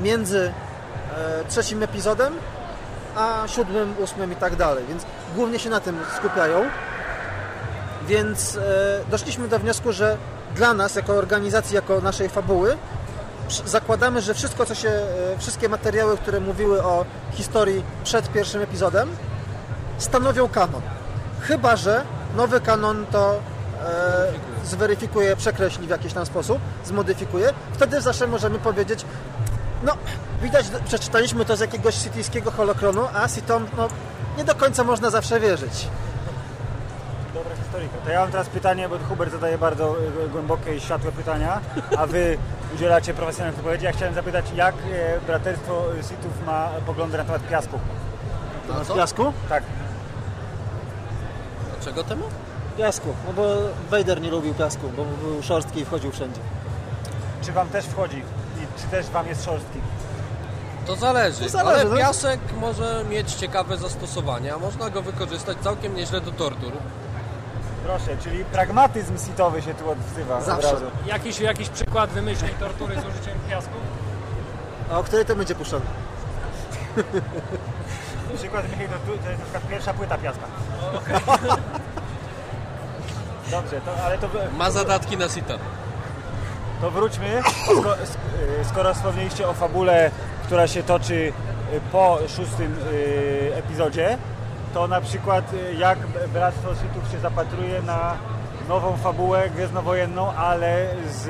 między trzecim epizodem a siódmym, ósmym i tak dalej, więc głównie się na tym skupiają. Więc e, doszliśmy do wniosku, że dla nas, jako organizacji, jako naszej fabuły, zakładamy, że wszystko, co się, e, wszystkie materiały, które mówiły o historii przed pierwszym epizodem, stanowią kanon. Chyba, że nowy kanon to e, zweryfikuje, przekreśli w jakiś tam sposób, zmodyfikuje. Wtedy zawsze możemy powiedzieć, no, widać, przeczytaliśmy to z jakiegoś cityjskiego holokronu, a Sitom, no, nie do końca można zawsze wierzyć. Dobra historyka. To ja mam teraz pytanie, bo Hubert zadaje bardzo e, głębokie i światłe pytania, a wy udzielacie profesjonalnych odpowiedzi. Ja chciałem zapytać, jak e, Braterstwo Sithów ma poglądy na temat piasku? Na piasku? Tak. Czego temu? Piasku, no bo Vader nie lubił piasku, bo był szorstki i wchodził wszędzie. Czy wam też wchodzi? Czy też wam jest szorstki? To zależy, To zależy, ale no. piasek może mieć ciekawe zastosowania, można go wykorzystać całkiem nieźle do tortur. Proszę, czyli pragmatyzm sitowy się tu odzywa Zawsze. od razu. Jakiś, jakiś przykład wymyśli tortury z użyciem piasku? A o której to będzie puszczony? Przykład Michał, to, to jest na przykład pierwsza płyta piaska. Dobrze, to, ale to, Ma zadatki na sitar. To wróćmy, sko, sk- y, skoro wspomnieliście o fabule, która się toczy y, po szóstym y, epizodzie, to na przykład jak Bractwo Sithów się zapatruje na nową fabułę gwiezdnowojenną, ale z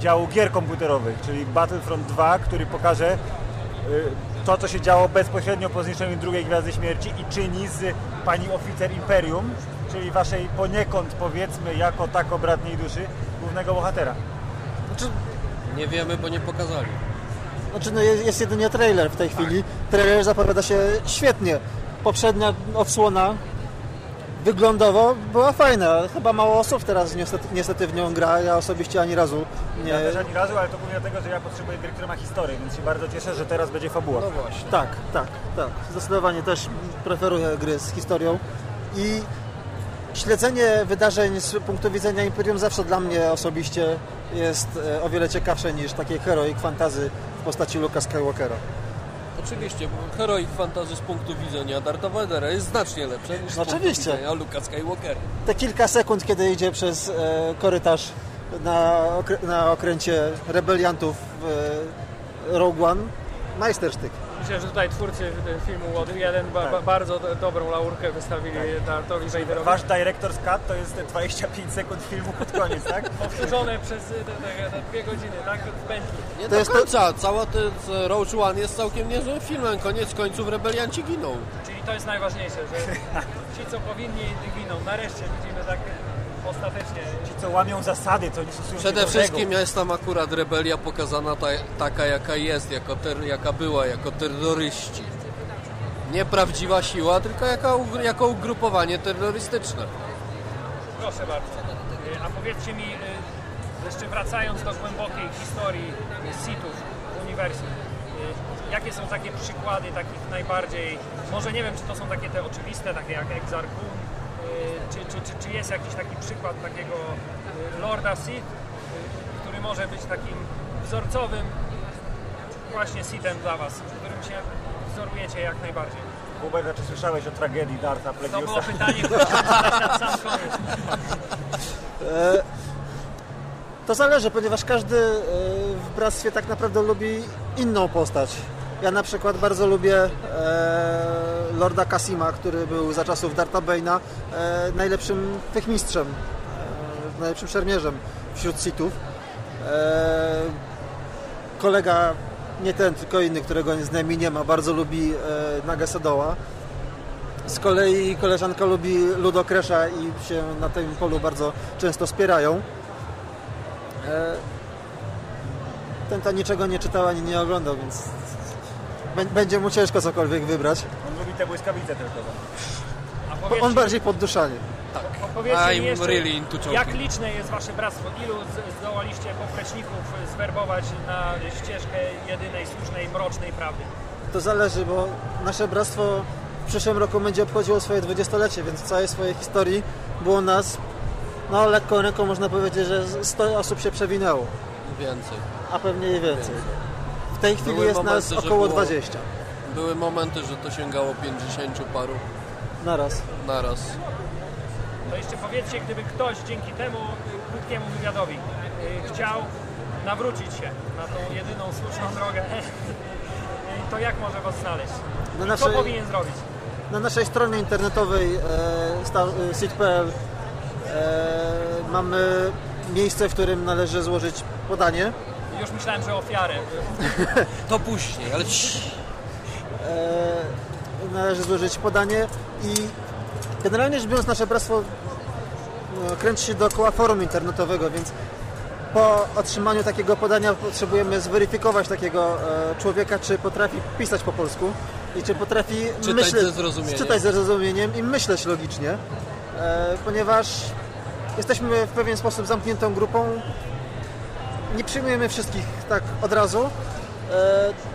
działu gier komputerowych, czyli Battlefront 2, który pokaże to, co się działo bezpośrednio po zniszczeniu drugiej Gwiazdy Śmierci i czyni z pani oficer Imperium, czyli waszej poniekąd, powiedzmy, jako tako bratniej duszy, głównego bohatera. Znaczy, Nie wiemy, bo nie pokazali. znaczy no jest, jest jedynie trailer w tej chwili. Trailer zapowiada się świetnie. Poprzednia odsłona wyglądowo była fajna. Chyba mało osób teraz niestety, niestety w nią gra. Ja osobiście ani razu nie... Ja też ani razu, ale to głównie dlatego, że ja potrzebuję gry, która ma historię, więc się bardzo cieszę, że teraz będzie fabuła. No właśnie. Tak, tak, tak. Zdecydowanie też preferuję gry z historią i śledzenie wydarzeń z punktu widzenia Imperium zawsze dla mnie osobiście jest e, o wiele ciekawsze niż takie heroic fantazy w postaci Luka Skywalkera. Oczywiście, bo Heroic Fantasy z punktu widzenia Darta Vadera jest znacznie lepsze niż z punktu Oczywiście. widzenia Luka Skywalkera. Te kilka sekund, kiedy idzie przez e, korytarz na, okrę- na okręcie rebeliantów w e, Rogue One, majstersztyk. Myślę, że tutaj twórcy filmu Łody 1 ba, ba, bardzo do, dobrą laurkę wystawili Dartowi Vaderowi. Wasz Director's Cut to jest te 25 sekund filmu pod koniec, tak? Powtórzone przez te, te, te dwie godziny, tak? W pętli. Nie To do jest to- końca, cała ten z Rogue One jest całkiem niezłym filmem. Koniec końców rebelianci giną. Czyli to jest najważniejsze, że ci, co powinni, giną. Nareszcie widzimy tak ostatecznie. Ci, co łamią zasady, co nie stosują Przede wszystkim jest tam akurat rebelia pokazana ta, taka jaka jest, jako ter, jaka była, jako terroryści. Nie prawdziwa siła, tylko jako, ugr- jako ugrupowanie terrorystyczne. Proszę bardzo. Y, A powiedzcie mi, y, jeszcze wracając do głębokiej historii Sithów w uniwersum, y, jakie są takie przykłady takich najbardziej, może nie wiem, czy to są takie te oczywiste, takie jak Exar Kun, y, czy, czy, czy, czy jest jakiś taki przykład takiego y, Lorda Sith, y, który może być takim wzorcowym właśnie Sithem dla Was, którym się wzorujecie jak najbardziej. Hubert, czy słyszałeś o tragedii Darta To było Plagueusa? pytanie, które na sam koniec. E, To zależy, ponieważ każdy e, w bractwie tak naprawdę lubi inną postać. Ja na przykład bardzo lubię e, Lorda Kasima, który był za czasów Darta Bane'a e, najlepszym techmistrzem, e, najlepszym szermierzem wśród Sithów. E, kolega, nie ten, tylko inny, którego z nami nie ma, bardzo lubi e, Naga Sadoła. Z kolei koleżanka lubi Ludokresza i się na tym polu bardzo często spierają. Ten to niczego nie czytał ani nie oglądał, więc będzie mu ciężko cokolwiek wybrać. On lubi te błyskawice tylko. Powiedzcie On bardziej pod duszanie. Powiedzcie mi I'm jeszcze, really into choking. jak liczne jest Wasze bractwo? Ilu zdołaliście popleczników zwerbować na ścieżkę jedynej, słusznej, mrocznej prawdy? To zależy, bo nasze bractwo w przyszłym roku będzie obchodziło swoje dwudziestolecie, więc w całej swojej historii było nas, no lekką ręką można powiedzieć, że 100 osób się przewinęło, Więcej. a pewnie i więcej. W tej chwili Były jest nas momenty, że około było- 20. Były momenty, że to sięgało 50 paru Naraz. naraz. To jeszcze powiedzcie, gdyby ktoś dzięki temu y, krótkiemu wywiadowi y, chciał nawrócić się na tą jedyną słuszną drogę, y, to jak może Was znaleźć? Na Co naszej, powinien zrobić? na naszej stronie internetowej e, e, sit.pl e, mamy miejsce, w którym należy złożyć podanie. Już myślałem, że ofiarę. To później, ale cii. e, należy złożyć podanie i generalnie rzecz biorąc nasze bractwo no, kręci się dookoła forum internetowego, więc po otrzymaniu takiego podania potrzebujemy zweryfikować takiego e, człowieka, czy potrafi pisać po polsku i czy potrafi Czytać myśleć, ze zrozumieniem. czytać ze zrozumieniem i myśleć logicznie, e, ponieważ jesteśmy w pewien sposób zamkniętą grupą, nie przyjmujemy wszystkich tak od razu. E,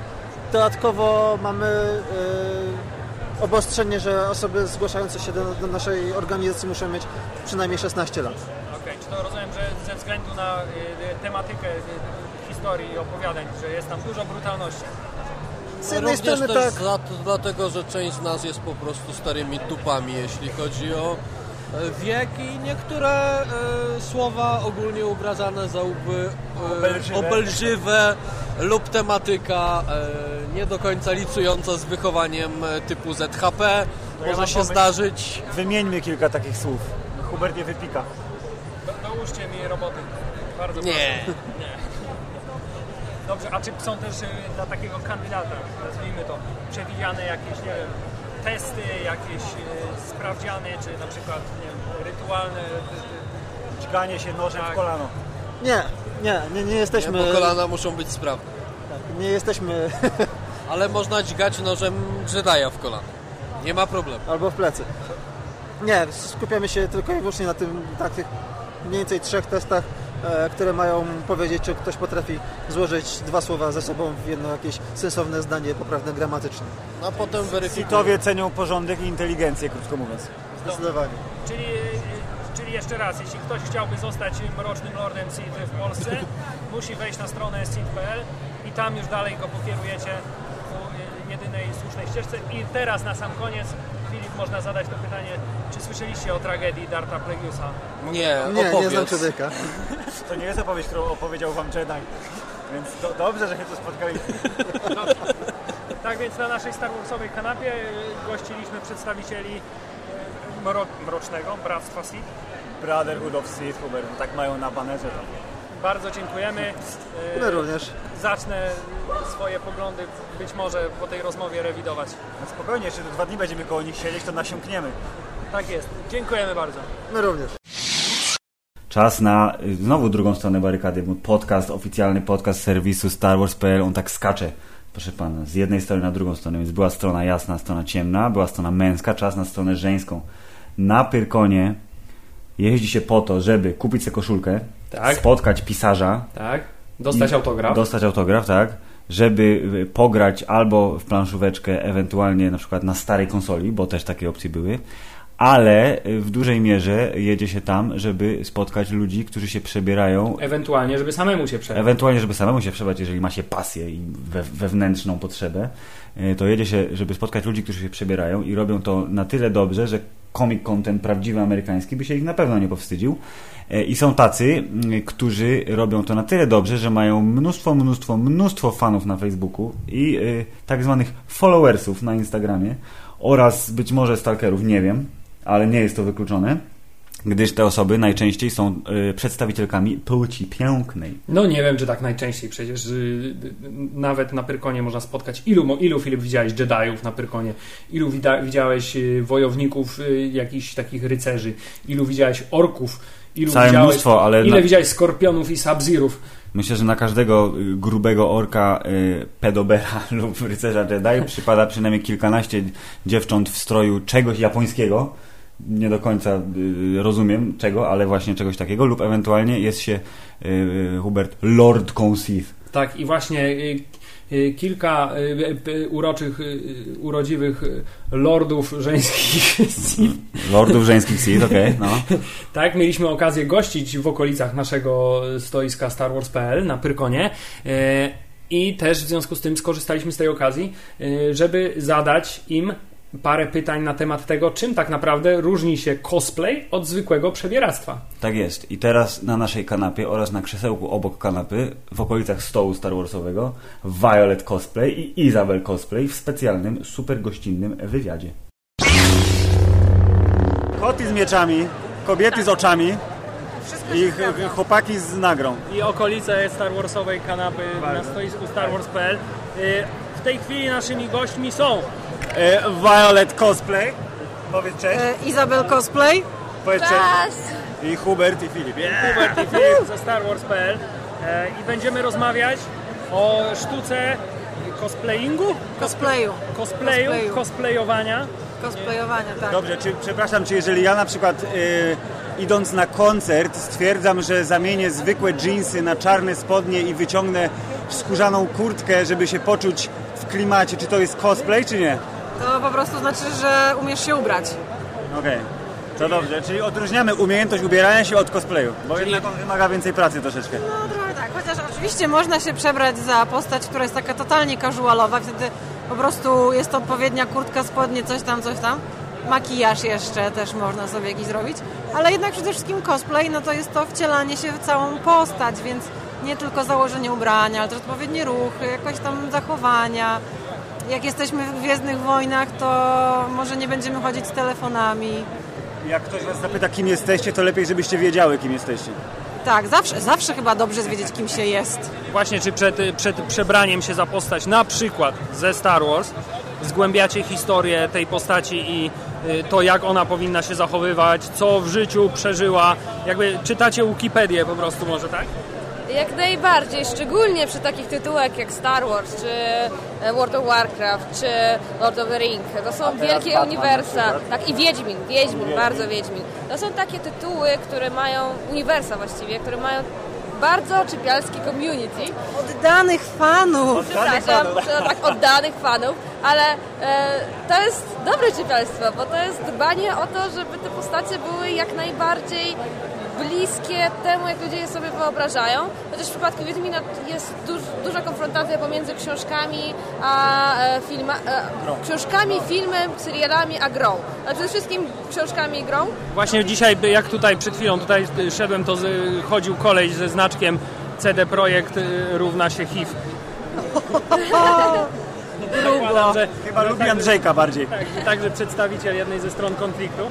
Dodatkowo mamy e, obostrzenie, że osoby zgłaszające się do, do naszej organizacji muszą mieć przynajmniej 16 lat. Okej, czy to rozumiem, że ze względu na y, y, tematykę y, historii i opowiadań, że jest tam dużo brutalności. Z jednej Również strony też tak, za, dlatego, że część z nas jest po prostu starymi dupami, jeśli chodzi o e, wiek i niektóre e, słowa ogólnie uważane za łby, e, Obelżywe. obelżywe lub tematyka e, nie do końca licująca z wychowaniem e, typu ZHP ja może mam się pomysł. zdarzyć. Wymieńmy kilka takich słów. Hubert je wypika. Do, dołóżcie mi roboty. Bardzo Nie. proszę. Nie. Dobrze, a czy są też dla takiego kandydata, nazwijmy to, przewidziane jakieś, nie wiem, testy, jakieś y, sprawdziany, czy na przykład, nie wiem, rytualne... y, Dźganie się nożem Tak. w kolano. nie, nie, nie, nie Nie, jesteśmy, bo kolana muszą być sprawne. nie jesteśmy Ale można dźgać nożem Jedi'a w kolano. Nie ma problemu. albo w plecy. Nie, skupiamy się tylko i wyłącznie na tym, takich mniej więcej trzech testach, e, które mają powiedzieć, czy ktoś potrafi złożyć dwa słowa ze sobą w jedno jakieś sensowne zdanie, poprawne gramatycznie. No a potem weryfikujemy. Sitowie cenią porządek i inteligencję, krótko mówiąc. Zdecydowanie. Czyli, y, czyli jeszcze raz, jeśli ktoś chciałby zostać mrocznym lordem Sith w Polsce, musi wejść na stronę Sith.pl i tam już dalej go pokierujecie ku y, jedynej słusznej ścieżce. I teraz na sam koniec, można zadać to pytanie, czy słyszeliście o tragedii Darta Plagueisa? Nie, Nie, nie znam człowieka. To nie jest opowieść, którą opowiedział wam Jedi. Więc do, dobrze, że się tu spotkaliśmy. Tak więc na naszej Star Warsowej kanapie y, gościliśmy przedstawicieli y, mro, mrocznego Bractwa Sith. Brotherhood of Sith, Hubert. Tak mają na banerze tam. Bardzo dziękujemy. Y, My również. Zacznę swoje poglądy być może po tej rozmowie rewidować. No spokojnie, jeszcze dwa dni będziemy koło nich siedzieć, to nasiąkniemy. Tak jest. Dziękujemy bardzo. My również. Czas na y, znowu drugą stronę barykady. bo Podcast, oficjalny podcast serwisu Star Wars.pl. On tak skacze, proszę pana, z jednej strony na drugą stronę. Więc była strona jasna, strona ciemna, była strona męska, czas na stronę żeńską. Na Pyrkonie jeździ się po to, żeby kupić sobie koszulkę, Tak. spotkać pisarza, Tak. Dostać autograf. Dostać autograf, tak. Żeby y, pograć albo w planszóweczkę, ewentualnie na przykład na starej konsoli, bo też takie opcje były, ale y, w dużej mierze jedzie się tam, żeby spotkać ludzi, którzy się przebierają, Ewentualnie, żeby samemu się przebrać. ewentualnie, żeby samemu się przebrać, jeżeli ma się pasję i we, wewnętrzną potrzebę, y, to jedzie się, żeby spotkać ludzi, którzy się przebierają i robią to na tyle dobrze, że comic content prawdziwy amerykański by się ich na pewno nie powstydził. E, I są tacy, mm, którzy robią to na tyle dobrze, że mają mnóstwo, mnóstwo, mnóstwo fanów na Facebooku i y, tak zwanych followersów na Instagramie oraz być może stalkerów, nie wiem, ale nie jest to wykluczone, gdyż te osoby najczęściej są y, przedstawicielkami płci pięknej. No nie wiem, czy tak najczęściej. Przecież y, y, nawet na Pyrkonie można spotkać. Ilu, ilu Filip widziałeś Jediów na Pyrkonie? Ilu wida- widziałeś y, wojowników, y, jakichś takich rycerzy? Ilu widziałeś orków? Ilu Całe widziałeś, mnóstwo, ale Ile na- widziałeś skorpionów i sabzirów? Myślę, że na każdego y, grubego orka y, pedobera lub rycerza Jedi przypada przynajmniej kilkanaście dziewcząt w stroju czegoś japońskiego. Nie do końca y, rozumiem czego, ale właśnie czegoś takiego. Lub ewentualnie jest się y, Hubert Lordką Sith. Tak, i właśnie y, y, kilka y, y, uroczych, y, urodziwych y, lordów żeńskich Lordów żeńskich Sith, okej, no. Tak, mieliśmy okazję gościć w okolicach naszego stoiska Star Wars.pl na Pyrkonie. I też w związku z tym skorzystaliśmy z tej okazji, y, żeby zadać im parę pytań na temat tego, czym tak naprawdę różni się cosplay od zwykłego przebieractwa. Tak jest. I teraz na naszej kanapie oraz na krzesełku obok kanapy, w okolicach stołu Star Warsowego, Violet Cosplay i Isabel Cosplay w specjalnym, super gościnnym wywiadzie. Koty z mieczami, kobiety z oczami i ch- chłopaki z nagrą. I okolice Star Warsowej kanapy na stoisku Star Wars.pl. Y, W tej chwili naszymi gośćmi są Violet Cosplay. Powiedz cześć. E, Izabel Cosplay. Powiedz cześć. Cześć! I Hubert i Filip. Yeah. Hubert i Filip ze Star Wars.pl e, i będziemy rozmawiać o sztuce cosplayingu, Cosplayu. cosplayu, Cosplayu. cosplayowania. Cosplayowania, tak. Dobrze, czy, przepraszam, czy jeżeli ja na przykład e, idąc na koncert stwierdzam, że zamienię zwykłe dżinsy na czarne spodnie i wyciągnę skórzaną kurtkę, żeby się poczuć klimacie, czy to jest cosplay, czy nie? To po prostu znaczy, że umiesz się ubrać. Okej. To dobrze, czyli odróżniamy umiejętność ubierania się od cosplayu, bo jednak on wymaga więcej pracy troszeczkę. No trochę tak, chociaż oczywiście można się przebrać za postać, która jest taka totalnie casualowa, wtedy po prostu jest to odpowiednia kurtka, spodnie, coś tam, coś tam. Makijaż jeszcze też można sobie jakiś zrobić, ale jednak przede wszystkim cosplay, no to jest to wcielanie się w całą postać, więc nie tylko założenie ubrania, ale też odpowiednie ruchy, jakoś tam zachowania. Jak jesteśmy w Gwiezdnych Wojnach, to może nie będziemy chodzić z telefonami. Jak ktoś was zapyta, kim jesteście, to lepiej, żebyście wiedziały, kim jesteście. Tak, zawsze, zawsze chyba dobrze jest wiedzieć, kim się jest. Właśnie, czy przed, przed przebraniem się za postać, na przykład ze Star Wars, zgłębiacie historię tej postaci i y, to, jak ona powinna się zachowywać, co w życiu przeżyła. Jakby czytacie Wikipedię po prostu może, tak? Jak najbardziej, szczególnie przy takich tytułach jak Star Wars, czy e, World of Warcraft, czy Lord of the Ring. To są wielkie uniwersa. Tak, i Wiedźmin, Wiedźmin, bardzo Wiedźmin. To są takie tytuły, które mają, uniwersa właściwie, które mają bardzo czepialski community. Oddanych fanów! Przepraszam, tak oddanych fanów, ale e, to jest dobre czepialstwo, bo to jest dbanie o to, żeby te postacie były jak najbardziej bliskie temu, jak ludzie je sobie wyobrażają. Chociaż w przypadku Wiedźmina jest duż, duża konfrontacja pomiędzy książkami a e, filma, e, książkami, filmem, serialami, a grą. Ale przede wszystkim książkami i grą. Właśnie dzisiaj, jak tutaj przed chwilą tutaj y, szedłem, to z, chodził koleś ze znaczkiem CD Projekt y, równa się HIV. Że, Chyba lubi Andrzejka bardziej. tak, także przedstawiciel jednej ze stron konfliktu.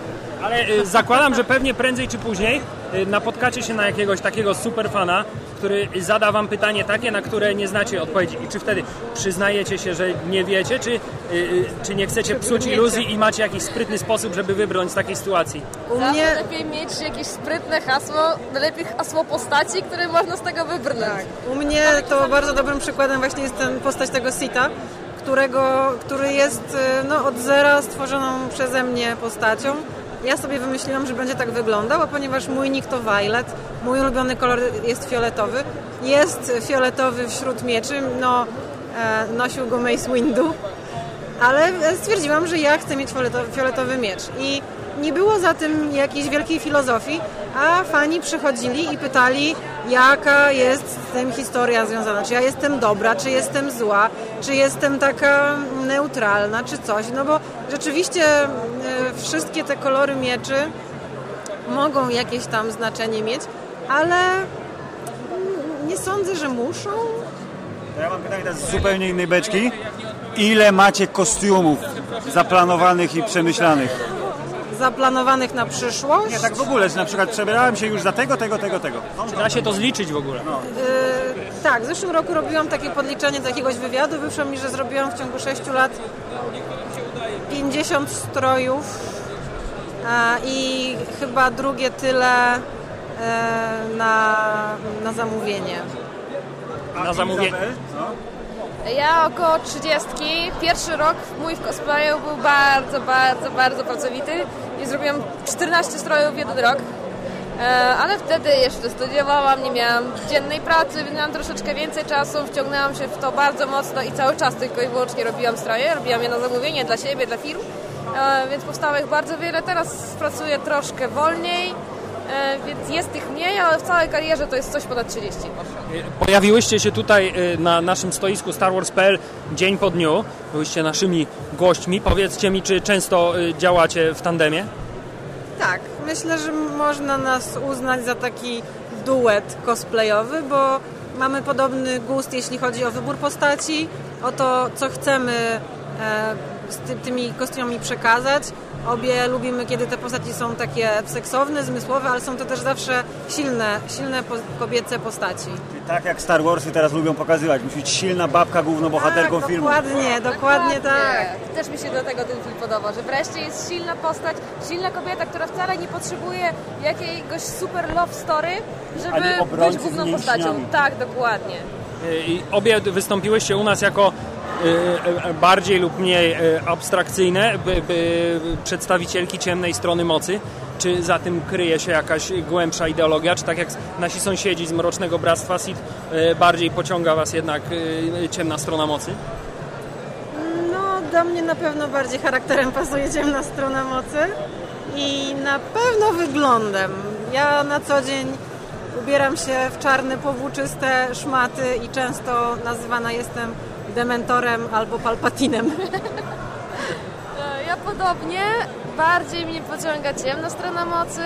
Ale y, zakładam, że pewnie prędzej czy później y, napotkacie się na jakiegoś takiego superfana, który zada wam pytanie takie, na które nie znacie odpowiedzi. I czy wtedy przyznajecie się, że nie wiecie, czy, y, czy nie chcecie psuć iluzji i macie jakiś sprytny sposób, żeby wybrnąć z takiej sytuacji? U Zawsze mnie, lepiej mieć jakieś sprytne hasło, najlepiej hasło postaci, które można z tego wybrnąć. u mnie to bardzo dobrym przykładem właśnie jest ten postać tego Sita, którego, który jest y, no, od zera stworzoną przeze mnie postacią. Ja sobie wymyśliłam, że będzie tak wyglądał, a ponieważ mój nick to Violet, mój ulubiony kolor jest fioletowy, jest fioletowy wśród mieczy, no e, nosił go Mace Windu, ale stwierdziłam, że ja chcę mieć fioletowy, fioletowy miecz i nie było za tym jakiejś wielkiej filozofii, a fani przychodzili i pytali, jaka jest z tym historia związana, czy ja jestem dobra, czy jestem zła, czy jestem taka neutralna, czy coś, no bo rzeczywiście e, wszystkie te kolory mieczy mogą jakieś tam znaczenie mieć, ale nie sądzę, że muszą. To ja mam pytanie teraz z zupełnie innej beczki. Ile macie kostiumów zaplanowanych i przemyślanych? Zaplanowanych na przyszłość. Nie, tak w ogóle, że na przykład przebierałem się już za tego, tego, tego, tego. Czy da się to zliczyć w ogóle? Yy, tak, w zeszłym roku robiłam takie podliczenie do jakiegoś wywiadu. Wyszło mi, że zrobiłam w ciągu 6 lat 50 strojów a, i chyba drugie tyle e, na, na zamówienie. Na zamówienie. Ja około 30. Pierwszy rok mój w cosplayu był bardzo, bardzo, bardzo pracowity i zrobiłam 14 strojów w jeden rok. E, Ale wtedy jeszcze studiowałam, nie miałam dziennej pracy, więc miałam troszeczkę więcej czasu, wciągnęłam się w to bardzo mocno i cały czas tylko i wyłącznie robiłam stroje, robiłam je na zamówienie dla siebie, dla firm, E, więc powstało ich bardzo wiele. Teraz pracuję troszkę wolniej, więc jest tych mniej, ale w całej karierze to jest coś ponad 30. Pojawiłyście się tutaj y, na naszym stoisku Star Wars.pl dzień po dniu. Byłyście naszymi gośćmi. Powiedzcie mi, czy często y, działacie w tandemie? Tak, myślę, że można nas uznać za taki duet cosplayowy, bo mamy podobny gust, jeśli chodzi o wybór postaci, o to, co chcemy e, z ty, tymi kostiumami przekazać. Obie lubimy, kiedy te postaci są takie seksowne, zmysłowe, ale są to też zawsze silne, silne po, kobiece postaci. Czyli tak jak Star Warsy teraz lubią pokazywać, musi być silna babka głównobohaterką tak, filmu. Dokładnie, dokładnie tak. Też mi się dlatego ten film podoba, że wreszcie jest silna postać, silna kobieta, która wcale nie potrzebuje jakiegoś super love story, żeby być główną postacią. Tak, dokładnie. Y, I obie wystąpiłyście u nas jako bardziej lub mniej y, abstrakcyjne przedstawicielki ciemnej strony mocy. Czy za tym kryje się jakaś głębsza ideologia? Czy tak jak nasi sąsiedzi z Mrocznego Bractwa Sith y, bardziej pociąga was jednak y, ciemna strona mocy? No, do mnie na pewno bardziej charakterem pasuje ciemna strona mocy i na pewno wyglądem. Ja na co dzień ubieram się w czarne, powłóczyste szmaty i często nazywana jestem dementorem albo palpatinem. E, Ja podobnie, bardziej mnie pociąga ciemna strona mocy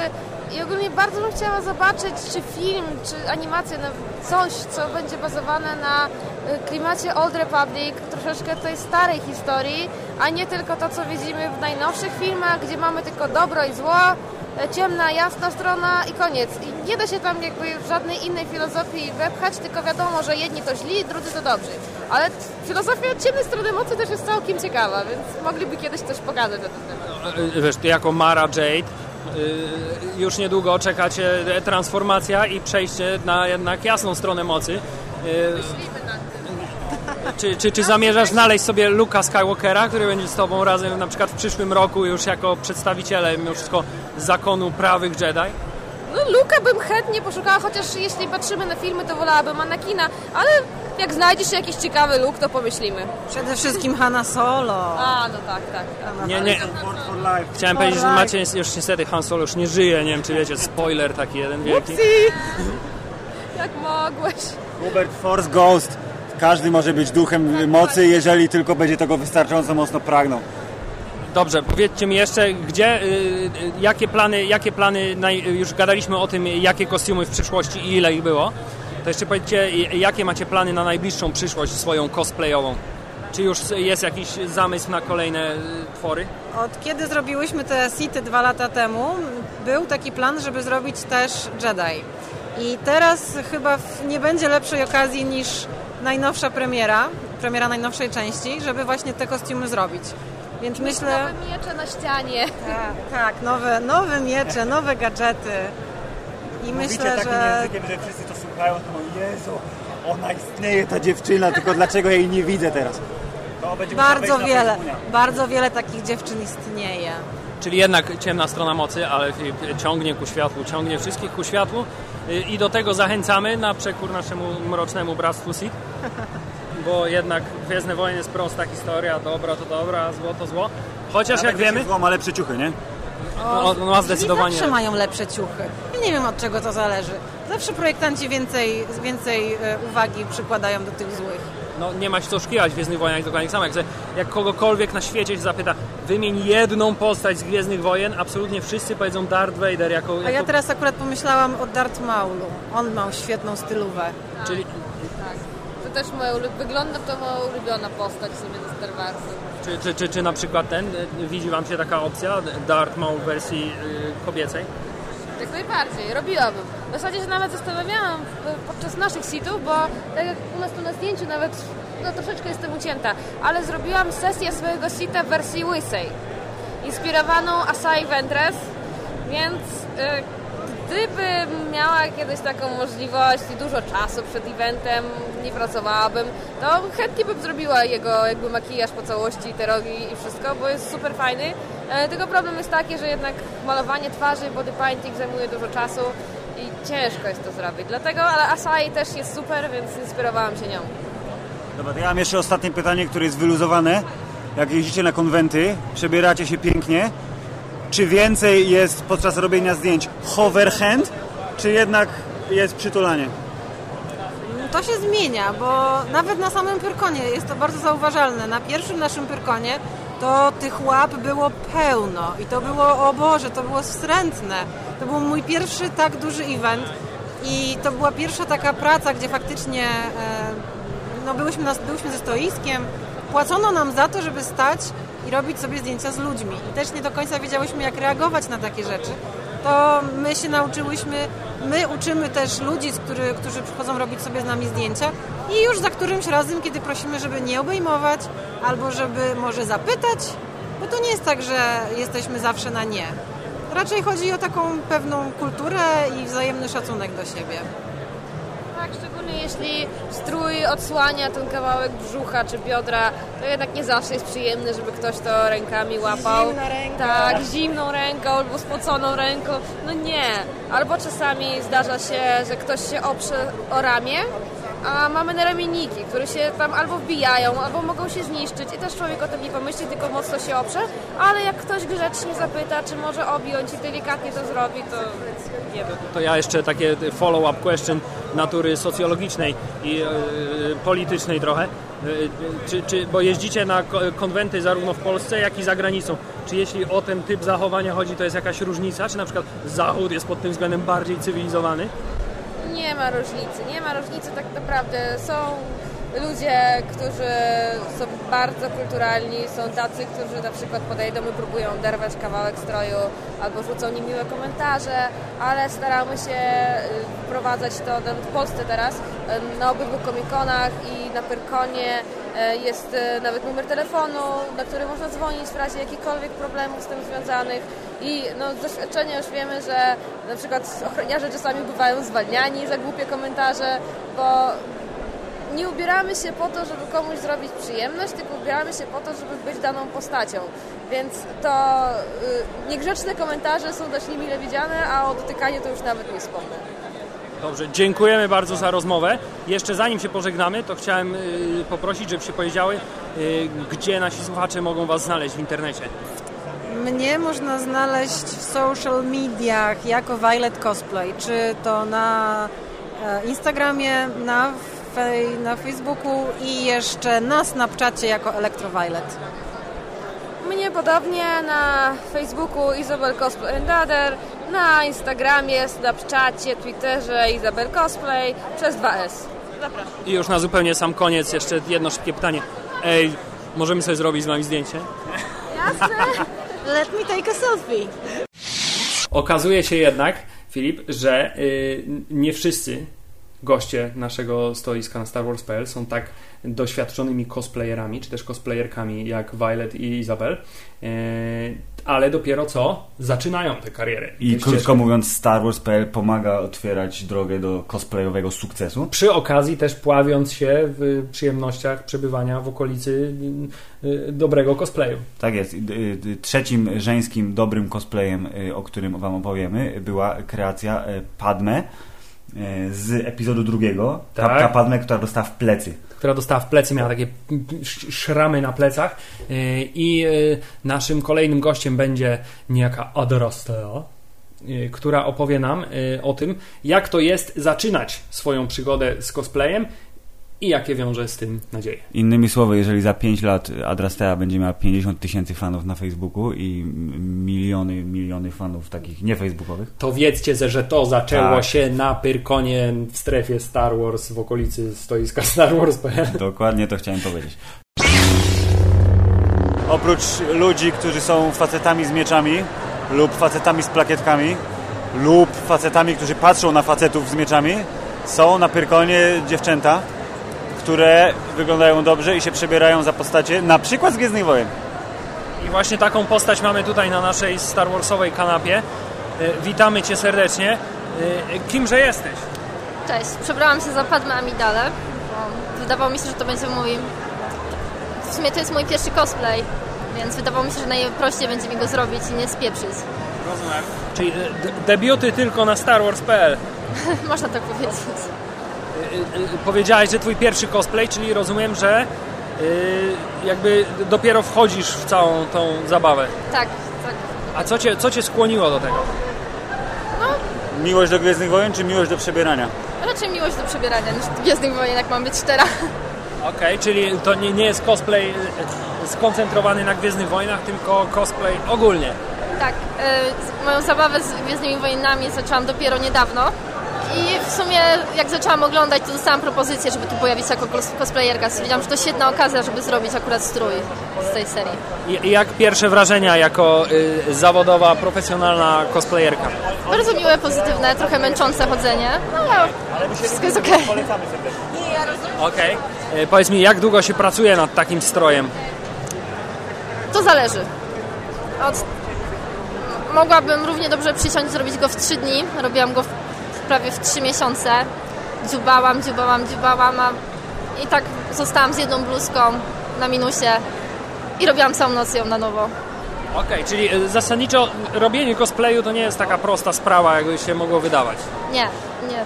i ogólnie bardzo bym chciała zobaczyć, czy film, czy animację, no, coś, co będzie bazowane na e, klimacie Old Republic, troszeczkę tej starej historii, a nie tylko to, co widzimy w najnowszych filmach, gdzie mamy tylko dobro i zło, ciemna, jasna strona i koniec. I nie da się tam jakby żadnej innej filozofii wepchać, tylko wiadomo, że jedni to źli, drudzy to dobrzy. Ale filozofia ciemnej strony mocy też jest całkiem ciekawa, więc mogliby kiedyś coś pokazać na ten temat. Y, Wiesz, ty jako Mara Jade y, już niedługo czeka cię transformacja i przejście na jednak jasną stronę mocy. Y, Czy, czy, czy zamierzasz znaleźć sobie Luka Skywalkera, który będzie z tobą razem na przykład w przyszłym roku już jako przedstawiciele mimo wszystko zakonu prawych Jedi? No Luka bym chętnie poszukała, chociaż jeśli patrzymy na filmy, to wolałabym Anakina, ale jak znajdziesz jakiś ciekawy look, to pomyślimy. Przede wszystkim Hanna Solo. A, no tak, tak. Nie, nie. Chciałem powiedzieć, że macie już niestety Han Solo już nie żyje, nie wiem czy wiecie, spoiler taki jeden wielki. Upsi! Jak mogłeś? Hubert Force Ghost. Każdy może być duchem mocy, jeżeli tylko będzie tego wystarczająco mocno pragnął. Dobrze, powiedzcie mi jeszcze, gdzie, y, y, jakie plany, jakie plany, już gadaliśmy o tym, jakie kostiumy w przyszłości i ile ich było, to jeszcze powiedzcie, jakie macie plany na najbliższą przyszłość swoją cosplayową? Czy już jest jakiś zamysł na kolejne y, twory? Od kiedy zrobiłyśmy te sity dwa lata temu, był taki plan, żeby zrobić też Jedi. I teraz chyba w- nie będzie lepszej okazji niż najnowsza premiera, premiera najnowszej części, żeby właśnie te kostiumy zrobić. Więc myślę... Nowe miecze na ścianie. Tak, tak nowe, nowe miecze, nowe gadżety. I Mówicie myślę, takim że językiem, że wszyscy to słuchają, to mówią, Jezu, ona istnieje, ta dziewczyna, tylko dlaczego jej nie widzę teraz? To będzie musiała bardzo wiele, bardzo wiele takich dziewczyn istnieje. Czyli jednak ciemna strona mocy, ale ciągnie ku światłu, ciągnie wszystkich ku światłu i do tego zachęcamy na przekór naszemu mrocznemu bractwu Sith, bo jednak Gwiezdne Wojny jest prosta historia, dobra to dobra, a zło to zło. Chociaż jak wiemy, Zło ma lepsze ciuchy, nie? no, on ma Drzwi zdecydowanie... zawsze mają lepsze ciuchy. Ja nie wiem od czego to zależy. Zawsze projektanci więcej, więcej e, uwagi przykładają do tych złych. No nie ma się co oszukiwać w Gwiezdnych Wojnach dokładnie tak samo. Jak, jak kogokolwiek na świecie się zapyta, wymień jedną postać z Gwiezdnych Wojen, absolutnie wszyscy powiedzą Darth Vader jako... A ja jako teraz akurat pomyślałam o Darth Maulu. On ma świetną stylówę. czyli, Tak. To też moja ulu- wygląda to moja ulubiona postać w sumie ze Star Warsu. czy, czy, czy, czy na przykład ten, y, widzi Wam się taka opcja, Darth Maul w wersji y, kobiecej? Jak najbardziej, robiłabym. W zasadzie się nawet zastanawiałam podczas naszych sitów, bo tak jak u nas tu na zdjęciu nawet no, troszeczkę jestem ucięta, ale zrobiłam sesję swojego sita w wersji łysej, inspirowaną Asai Ventress, więc y, gdybym miała kiedyś taką możliwość i dużo czasu przed eventem, nie pracowałabym, to chętnie bym zrobiła jego jakby makijaż po całości, te rogi i wszystko, bo jest super fajny. E, Tylko problem jest taki, że jednak malowanie twarzy, body painting zajmuje dużo czasu i ciężko jest to zrobić. Dlatego, ale Asai też jest super, więc inspirowałam się nią. Dobra, to ja mam jeszcze ostatnie pytanie, które jest wyluzowane. Jak jeździcie na konwenty, przebieracie się pięknie czy więcej jest podczas robienia zdjęć hoverhand, czy jednak jest przytulanie? To się zmienia, bo nawet na samym Pyrkonie jest to bardzo zauważalne. Na pierwszym naszym Pyrkonie to tych łap było pełno i to było, o Boże, to było wstrętne. To był mój pierwszy tak duży event i to była pierwsza taka praca, gdzie faktycznie e, no byłyśmy, na, byłyśmy ze stoiskiem, płacono nam za to, żeby stać i robić sobie zdjęcia z ludźmi. I też nie do końca wiedziałyśmy, jak reagować na takie rzeczy. To my się nauczyłyśmy, my uczymy też ludzi, który, którzy przychodzą robić sobie z nami zdjęcia i już za którymś razem, kiedy prosimy, żeby nie obejmować albo żeby może zapytać, bo to nie jest tak, że jesteśmy zawsze na nie. Raczej chodzi o taką pewną kulturę i wzajemny szacunek do siebie. Tak, szczególnie jeśli strój odsłania ten kawałek brzucha czy biodra, to jednak nie zawsze jest przyjemne, żeby ktoś to rękami łapał. Zimna ręka. Tak, zimną ręką albo spoconą ręką. No nie. Albo czasami zdarza się, że ktoś się oprze o ramię, a mamy naramienniki, które się tam albo wbijają, albo mogą się zniszczyć i też człowiek o tym nie pomyśli, tylko mocno się oprze, ale jak ktoś grzecznie zapyta, czy może objąć i delikatnie to zrobi, to nie wiem. To ja jeszcze takie follow-up question natury socjologicznej i e, politycznej trochę. E, czy, czy, bo jeździcie na ko- konwenty zarówno w Polsce, jak i za granicą. Czy jeśli o ten typ zachowania chodzi, to jest jakaś różnica? Czy na przykład Zachód jest pod tym względem bardziej cywilizowany? Nie ma różnicy, nie ma różnicy tak naprawdę. Są ludzie, którzy są bardzo kulturalni, są tacy, którzy na przykład podejdą i próbują oderwać kawałek stroju albo rzucą niemiłe komentarze, ale staramy się y, wprowadzać to nawet w Polsce teraz. y, Na obydwu komikonach i na Pyrkonie y, jest nawet numer telefonu, na który można dzwonić w razie jakichkolwiek problemów z tym związanych. I no, z doświadczenia już wiemy, że na przykład ochroniarze czasami bywają zwalniani za głupie komentarze, bo nie ubieramy się po to, żeby komuś zrobić przyjemność, tylko ubieramy się po to, żeby być daną postacią. Więc to y, niegrzeczne komentarze są dość niemile widziane, a o dotykaniu to już nawet nie wspomnę. Dobrze, dziękujemy bardzo za rozmowę. Jeszcze zanim się pożegnamy, to chciałem y, poprosić, żebyście powiedziały, y, gdzie nasi słuchacze mogą Was znaleźć w internecie. Mnie można znaleźć w social mediach jako Violet Cosplay, czy to na e, Instagramie, na, na Facebooku i jeszcze na Snapchacie jako Electroviolet. Mnie podobnie na Facebooku Izabel Cosplay and Other, na Instagramie, Snapchacie, Twitterze Izabel Cosplay przez 2S. Zapraszam. I już na zupełnie sam koniec jeszcze jedno szybkie pytanie. Ej, możemy sobie zrobić z Wami zdjęcie? Jasne. Let me take a selfie. Okazuje się jednak, Filip, że y, nie wszyscy goście naszego stoiska na Star Wars.pl są tak doświadczonymi cosplayerami, czy też cosplayerkami jak Violet i Izabel, y, ale dopiero co zaczynają tę karierę. I krótko ścieżkę. mówiąc, Star Wars.pl pomaga otwierać drogę do cosplayowego sukcesu. Przy okazji też pławiąc się w przyjemnościach przebywania w okolicy y, y, dobrego cosplayu. Tak jest. Y, Trzecim żeńskim dobrym cosplayem, o którym Wam opowiemy, była kreacja Padme z epizodu drugiego. Ta, Tak. ta Padme, która dostała w plecy. która dostała w plecy, miała takie sz- szramy na plecach Yy, i yy, naszym kolejnym gościem będzie niejaka Adrastea, yy, która opowie nam o tym, jak to jest zaczynać swoją przygodę z cosplayem i jakie wiąże z tym nadzieje. Innymi słowy, jeżeli za 5 lat Adrastea będzie miała 50 tysięcy fanów na Facebooku i miliony, miliony fanów takich niefacebookowych, To wiedzcie, że to zaczęło Tak. się na Pyrkonie w strefie Star Wars w okolicy stoiska Star Wars.pl. dokładnie to chciałem powiedzieć. Oprócz ludzi, którzy są facetami z mieczami lub facetami z plakietkami lub facetami, którzy patrzą na facetów z mieczami, są na Pyrkonie dziewczęta, które wyglądają dobrze i się przebierają za postacie na przykład z Gwiezdnych Wojen. I właśnie taką postać mamy tutaj na naszej Star Warsowej kanapie. Yy, Witamy Cię serdecznie. Yy, Kimże jesteś? Cześć, przebrałam się za Padme Amidale, bo wydawało mi się, że to będzie mój... W sumie to jest mój pierwszy cosplay, więc wydawało mi się, że najprościej będzie mi go zrobić i nie spieprzyć. Rozumiem. Czyli de- debiuty tylko na Star Wars.pl. Można tak powiedzieć. Y, y, Powiedziałeś, że twój pierwszy cosplay, czyli rozumiem, że y, jakby dopiero wchodzisz w całą tą zabawę. Tak, tak. A co cię, co cię skłoniło do tego? Miłość do Gwiezdnych Wojen czy miłość do przebierania? Raczej miłość do przebierania niż Gwiezdnych Wojen, jak mam być szczera. Okej, czyli to nie, nie jest cosplay skoncentrowany na Gwiezdnych Wojnach, tylko cosplay ogólnie. Tak, moją zabawę z Gwiezdnymi Wojnami zaczęłam dopiero niedawno. W sumie jak zaczęłam oglądać, to dostałam propozycję, żeby tu pojawić się jako cos- cosplayerka. Stwierdziłam, że to świetna okazja, żeby zrobić akurat strój z tej serii. I, jak pierwsze wrażenia jako y, zawodowa, profesjonalna cosplayerka? Bardzo miłe, pozytywne, trochę męczące chodzenie, no ale wszystko jest okej. Okej. E, Powiedz mi, jak długo się pracuje nad takim strojem? To zależy. Od... Mogłabym równie dobrze przysiąść zrobić go w 3 dni. Robiłam go w, prawie w 3 miesiące. Dziubałam, dziubałam, dziubałam, a i tak zostałam z jedną bluzką na minusie i robiłam całą noc ją na nowo. Okej, czyli y, zasadniczo robienie cosplayu to nie jest taka prosta sprawa, jakby się mogło wydawać. Nie, nie.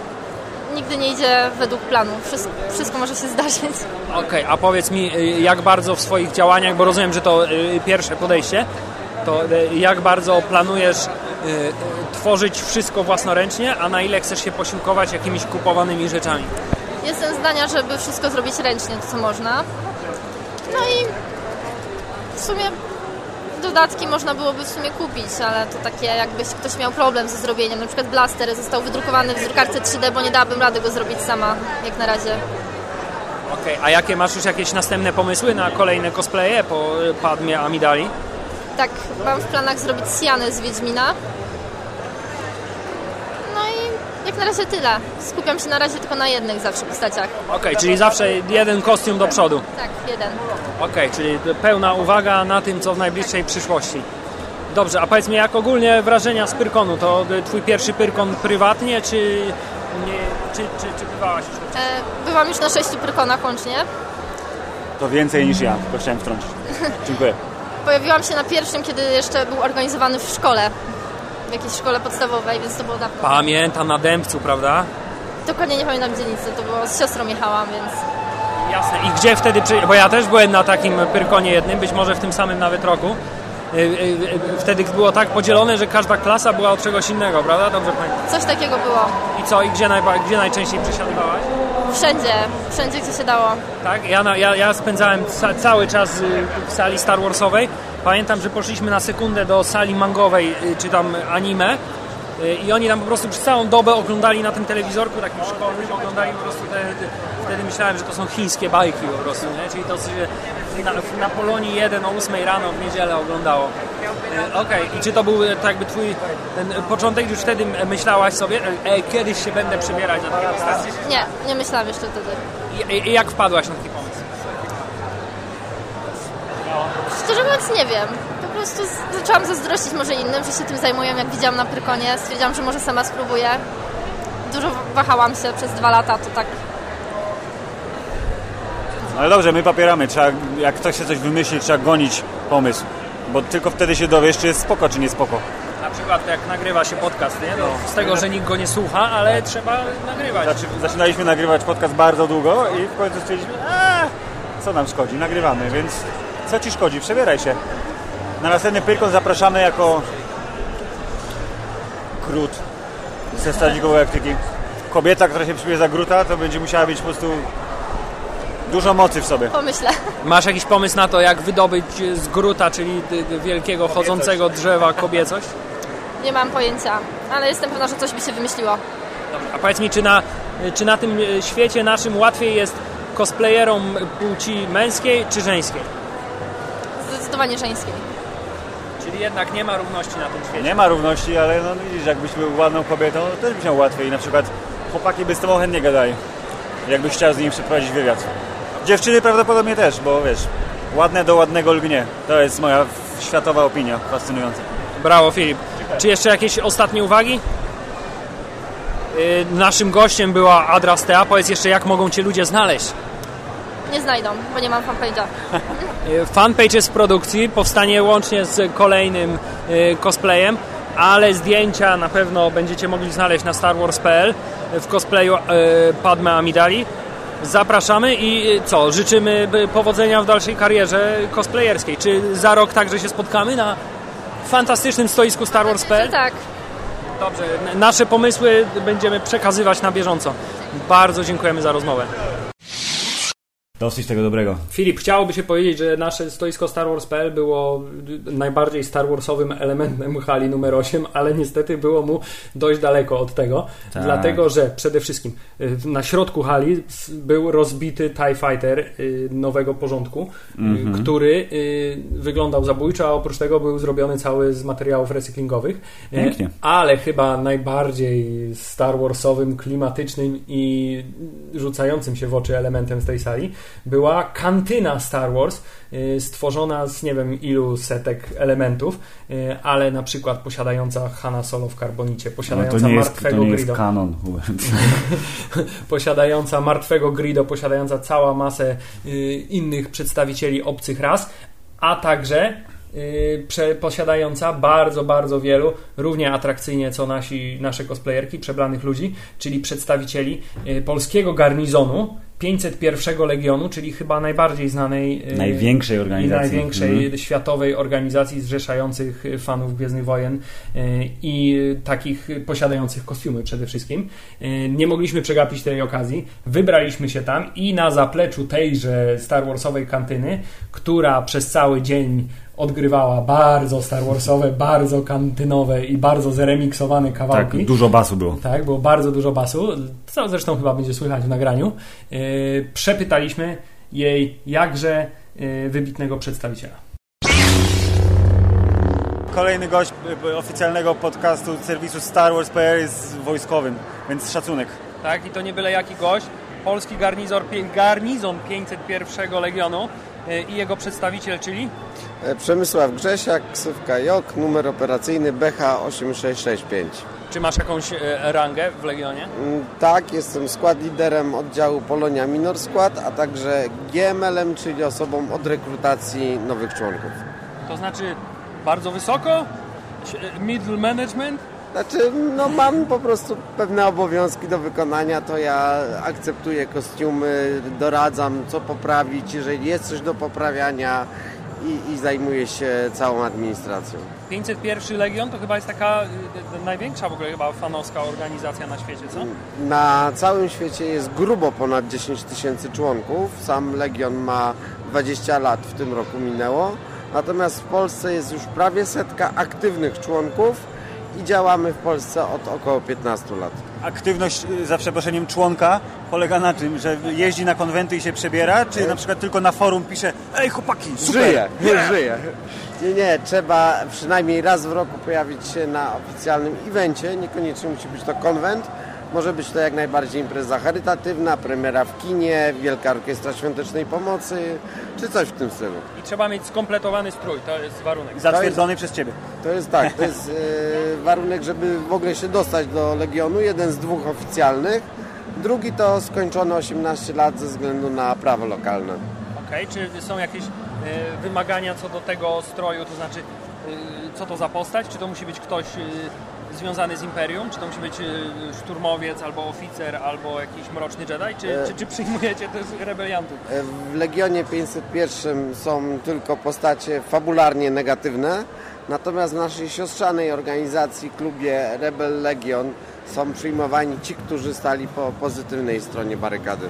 Nigdy nie idzie według planu. Wszystko, wszystko może się zdarzyć. Okej, a powiedz mi, y, jak bardzo w swoich działaniach, bo rozumiem, że to y, pierwsze podejście, to y, jak bardzo planujesz y, y, tworzyć wszystko własnoręcznie, a na ile chcesz się posiłkować jakimiś kupowanymi rzeczami? Jestem zdania, żeby wszystko zrobić ręcznie, to co można. No i w sumie dodatki można byłoby w sumie kupić, ale to takie jakbyś ktoś miał problem ze zrobieniem. Na przykład blaster został wydrukowany w drukarce 3D, bo nie dałabym rady go zrobić sama, jak na razie. Okej, a jakie masz już jakieś następne pomysły na kolejne cosplaye po Padmie Amidali? Tak, mam w planach zrobić Sianę z Wiedźmina. No i jak na razie tyle. Skupiam się na razie tylko na jednych zawsze postaciach. Okej, czyli zawsze jeden kostium do przodu. Tak, jeden. Okej, czyli pełna uwaga na tym, co w najbliższej przyszłości. Dobrze, a powiedz mi, jak ogólnie wrażenia z Pyrkonu? To y, twój pierwszy Pyrkon prywatnie, czy, nie, czy, czy, czy bywałaś już? E, byłam już na sześciu prykonach łącznie. To więcej niż ja, tylko chciałem wtrącić. Dziękuję. Pojawiłam się na pierwszym, kiedy jeszcze był organizowany w szkole. W jakiejś szkole podstawowej, więc to było dawno. Pamiętam na Dębcu, prawda? Dokładnie nie pamiętam dzielnicy, to było z siostrą jechałam, więc... Jasne. I gdzie wtedy, bo ja też byłem na takim Pyrkonie jednym, być może w tym samym nawet roku. Y, y, y, Wtedy było tak podzielone, że każda klasa była od czegoś innego, prawda? Dobrze pamiętam. Coś takiego było. I co? I gdzie, najba... gdzie najczęściej przesiadywałaś? Wszędzie, wszędzie gdzie się dało. Tak, ja, ja, ja spędzałem ca, cały czas y, w sali Star Warsowej. Pamiętam, że poszliśmy na sekundę do sali mangowej, y, czy tam anime. Y, I oni tam po prostu przez całą dobę oglądali na tym telewizorku takim szkolnym, oglądali po prostu te, te, wtedy myślałem, że to są chińskie bajki po prostu, nie? Czyli to się na, na Polonii 1 o 8 rano w niedzielę oglądało. E, Okej, i czy to był e, tak jakby twój ten początek, już wtedy myślałaś sobie, e, e, kiedyś się będę przebierać na takie postacie? Nie, nie myślałam jeszcze wtedy. I, i, I jak wpadłaś na taki pomysł? Szczerze mówiąc nie wiem. Prostu zaczęłam zazdrościć może innym, że się tym zajmują, jak widziałam na Prykonie. Stwierdziłam, że może sama spróbuję. Dużo wahałam się przez dwa lata, to tak No ale dobrze, my papieramy. Trzeba, jak ktoś chce coś wymyślić, trzeba gonić pomysł. Bo tylko wtedy się dowiesz, czy jest spoko, czy nie spoko. Na przykład jak nagrywa się podcast, nie? No, z tego, że nikt go nie słucha, ale trzeba nagrywać. Znaczy, zaczynaliśmy nagrywać podcast bardzo długo i w końcu stwierdziliśmy, a co nam szkodzi, nagrywamy, więc co ci szkodzi, przebieraj się. Na następny Pyrkon zapraszamy jako Grut ze Strażników Galaktyki. Kobieta, która się przybierze za Gruta, to będzie musiała mieć po prostu dużo mocy w sobie. pomyślę. Masz jakiś pomysł na to, jak wydobyć z gruta, czyli wielkiego chodzącego drzewa kobiecość? Nie mam pojęcia, ale jestem pewna, że coś by się wymyśliło. A powiedz mi, czy na, czy na tym e, świecie naszym łatwiej jest cosplayerom płci męskiej czy żeńskiej? Zdecydowanie żeńskiej. Czyli jednak nie ma równości na tym świecie. Nie ma równości, ale no widzisz, jakbyś był ładną kobietą, to też byś miał łatwiej. Na przykład chłopaki by z tobą chętnie gadali, jakbyś chciał z nimi przeprowadzić wywiad. Dziewczyny prawdopodobnie też, bo wiesz, ładne do ładnego lgnie. To jest moja światowa opinia, fascynująca. Brawo Filip. Czy jeszcze jakieś ostatnie uwagi? Yy, Naszym gościem była Adra Stea. Powiedz jeszcze, jak mogą Cię ludzie znaleźć? Nie znajdą, bo nie mam fanpage'a. Yy, Fanpage jest w produkcji, powstanie łącznie z kolejnym yy, cosplayem, ale zdjęcia na pewno będziecie mogli znaleźć na starwars.pl w cosplayu Padme Amidali. Zapraszamy i co, życzymy powodzenia w dalszej karierze cosplayerskiej. Czy za rok także się spotkamy na fantastycznym stoisku Star Wars.pl? Tak. Dobrze, nasze pomysły będziemy przekazywać na bieżąco. Bardzo dziękujemy za rozmowę. Dosyć tego dobrego. Filip, chciałoby się powiedzieć, że nasze stoisko Star Wars.pl było najbardziej Star Warsowym elementem hali numer 8, ale niestety było mu dość daleko od tego, Tak. dlatego że przede wszystkim y, na środku hali był rozbity TIE Fighter y, nowego porządku, y, Mhm. który wyglądał zabójczo, a oprócz tego był zrobiony cały z materiałów recyklingowych. Pięknie. Ale chyba najbardziej Star Warsowym, klimatycznym i rzucającym się w oczy elementem z tej sali była kantyna Star Wars, y, stworzona z nie wiem ilu setek elementów, y, ale na przykład posiadająca Hanna Solo w karbonicie, No, posiadająca to nie jest, martwego to Grido, kanon. posiadająca martwego Grido, posiadająca cała masę y, innych przedstawicieli obcych ras, a także posiadająca bardzo, bardzo wielu, równie atrakcyjnie co nasi, nasze cosplayerki, przebranych ludzi, czyli przedstawicieli polskiego garnizonu 501 Legionu, czyli chyba najbardziej znanej y, Największej organizacji. największej Mhm. światowej organizacji zrzeszających fanów Gwiezdnych Wojen y, i takich posiadających kostiumy przede wszystkim. Y, Nie mogliśmy przegapić tej okazji. Wybraliśmy się tam i na zapleczu tejże Star Warsowej kantyny, która przez cały dzień odgrywała bardzo Star Warsowe, bardzo kantynowe i bardzo zremiksowane kawałki. Tak, dużo basu było. Tak, było bardzo dużo basu, co zresztą chyba będzie słychać w nagraniu. Yy, przepytaliśmy jej jakże yy, wybitnego przedstawiciela. Kolejny gość y, oficjalnego podcastu serwisu Star Wars.pl jest wojskowym, więc szacunek. Tak, i to nie byle jaki gość. Polski garnizor, garnizon 501 Legionu i jego przedstawiciel, czyli E, Przemysław Grzesiak, ksywka JOK, numer operacyjny BH8665. czy masz jakąś yy, rangę w Legionie? Mm, Tak, jestem skład liderem oddziału Polonia Minor Skład, a także GML-em, czyli osobą od rekrutacji nowych członków. To znaczy bardzo wysoko? Yy, Middle management? Znaczy, no mam po prostu pewne obowiązki do wykonania, to ja akceptuję kostiumy, doradzam co poprawić, jeżeli jest coś do poprawiania i, i zajmuję się całą administracją. 501 Legion to chyba jest taka yy, największa w ogóle chyba fanowska organizacja na świecie, co? Na całym świecie jest grubo ponad 10 tysięcy członków. Sam Legion ma 20 lat, w tym roku minęło. Natomiast w Polsce jest już prawie setka aktywnych członków i działamy w Polsce od około 15 lat. Aktywność, y, za przeproszeniem, członka polega na tym, że jeździ na konwenty i się przebiera, czy na przykład tylko na forum pisze Ej chłopaki, super! Żyje, Yeah! żyje. Nie, nie, trzeba przynajmniej raz w roku pojawić się na oficjalnym evencie. Niekoniecznie musi być to konwent. Może być to jak najbardziej impreza charytatywna, premiera w kinie, Wielka Orkiestra Świątecznej Pomocy, czy coś w tym stylu. I trzeba mieć skompletowany strój, to jest warunek. Zatwierdzony przez Ciebie. To jest tak, to jest e, warunek, żeby w ogóle się dostać do Legionu, jeden z dwóch oficjalnych. Drugi to skończony 18 lat ze względu na prawo lokalne. Okej, czy są jakieś e, wymagania co do tego stroju, to znaczy e, co to za postać? Czy to musi być ktoś e, związany z Imperium? Czy to musi być e, szturmowiec, albo oficer, albo jakiś mroczny Jedi? Czy, E. czy, czy przyjmujecie też rebeliantów? E, W Legionie 501 są tylko postacie fabularnie negatywne, natomiast w naszej siostrzanej organizacji, klubie Rebel Legion, są przyjmowani ci, którzy stali po pozytywnej stronie barykady.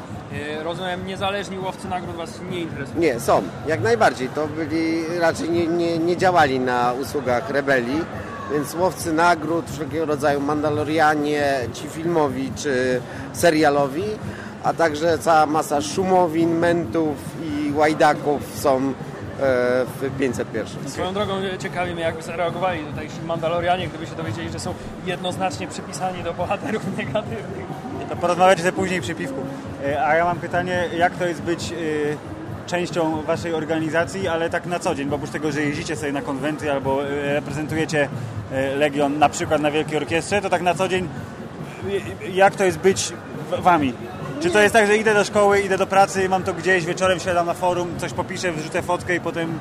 E, rozumiem, niezależni łowcy nagród Was nie interesują. Nie, są, jak najbardziej. To byli, raczej nie, nie, nie działali na usługach rebelii, więc łowcy nagród, wszelkiego rodzaju Mandalorianie, ci filmowi czy serialowi, a także cała masa szumowin, mentów i łajdaków są e, w 501. Swoją drogą e, ciekawi mnie, jakby zareagowali tutaj Mandalorianie, gdyby się dowiedzieli, że są jednoznacznie przypisani do bohaterów negatywnych. To porozmawiacie później przy piwku. E, A ja mam pytanie, jak to jest być częścią Waszej organizacji, ale tak na co dzień, bo oprócz tego, że jeździcie sobie na konwenty albo y, reprezentujecie y, Legion na przykład na Wielkiej Orkiestrze, to tak na co dzień y, jak to jest być Wami? Czy to jest tak, że idę do szkoły, idę do pracy, mam to gdzieś, wieczorem siadam na forum, coś popiszę, wrzucę fotkę i potem,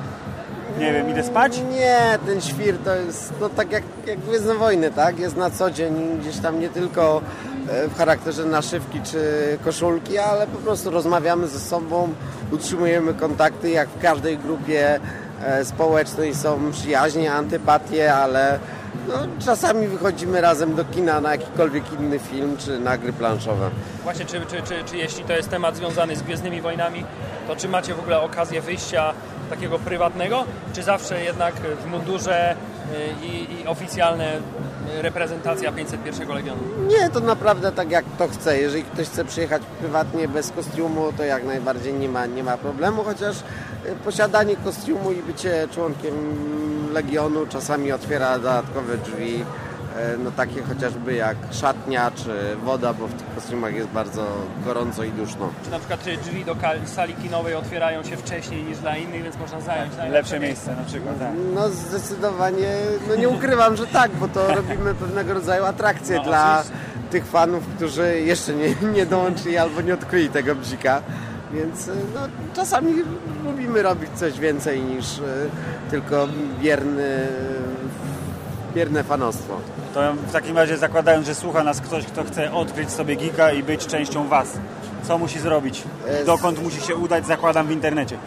nie wiem, idę spać? Nie, ten świr to jest no, tak jak, jak Gwiezdne Wojny, tak? Jest na co dzień gdzieś tam nie tylko e, w charakterze naszywki czy koszulki, ale po prostu rozmawiamy ze sobą, utrzymujemy kontakty jak w każdej grupie e, społecznej są przyjaźnie, antypatie, ale no, czasami wychodzimy razem do kina na jakikolwiek inny film czy na gry planszowe. Właśnie, czy, czy, czy, czy jeśli to jest temat związany z Gwiezdnymi Wojnami, to czy macie w ogóle okazję wyjścia takiego prywatnego, czy zawsze jednak w mundurze y, i, i oficjalne reprezentacja 501 Legionu? Nie, to naprawdę tak jak kto chce. Jeżeli ktoś chce przyjechać prywatnie bez kostiumu, to jak najbardziej nie ma, nie ma problemu, chociaż y, posiadanie kostiumu i bycie członkiem Legionu czasami otwiera dodatkowe drzwi, no takie chociażby jak szatnia czy woda, bo w tych kostiumach jest bardzo gorąco i duszno. Czy na przykład czy drzwi do sali kinowej otwierają się wcześniej niż dla innych, więc można zająć najlepsze Lepsze miejsce na przykład, tak. No zdecydowanie, no nie ukrywam, że tak, bo to robimy pewnego rodzaju atrakcję No, dla oczywiście. tych fanów, którzy jeszcze nie, nie dołączyli albo nie odkryli tego bzika. Więc no, czasami lubimy robić coś więcej niż e, tylko bierny, bierne fanostwo. To w takim razie zakładając, że słucha nas ktoś, kto chce odkryć sobie geeka i być częścią Was. Co musi zrobić? Dokąd musi się udać? Zakładam w internecie. E,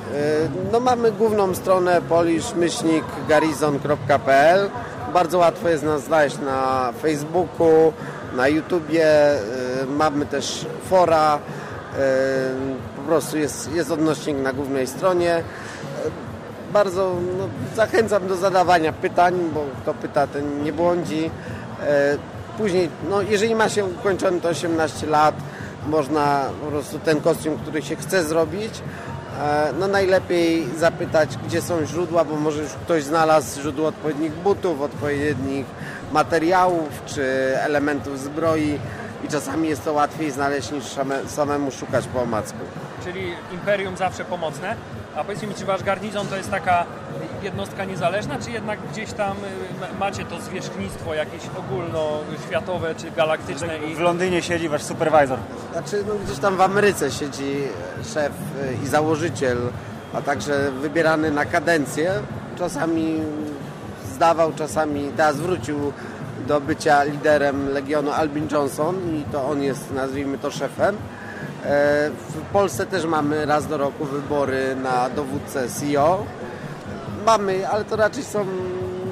No mamy główną stronę polish-garizon.pl Bardzo łatwo jest nas znaleźć na Facebooku, na YouTubie, e, mamy też fora, e, po prostu jest, jest odnośnik na głównej stronie. Bardzo no, zachęcam do zadawania pytań, bo kto pyta, ten nie błądzi. E, Później, no, jeżeli ma się ukończone to 18 lat, można po prostu ten kostium, który się chce zrobić, e, no najlepiej zapytać, gdzie są źródła, bo może już ktoś znalazł źródło odpowiednich butów, odpowiednich materiałów czy elementów zbroi i czasami jest to łatwiej znaleźć niż same- samemu szukać po omacku. Czyli Imperium zawsze pomocne. A powiedzcie mi, czy wasz garnizon to jest taka jednostka niezależna, czy jednak gdzieś tam y, macie to zwierzchnictwo jakieś ogólnoświatowe czy galaktyczne i W Londynie siedzi Wasz supervisor. Znaczy, no, gdzieś tam w Ameryce siedzi szef y, i założyciel, a także wybierany na kadencję. Czasami zdawał, czasami teraz wrócił do bycia liderem Legionu Albin Johnson i to on jest, nazwijmy to, szefem. E, W Polsce też mamy raz do roku wybory na dowódcę CEO. Mamy, ale to raczej są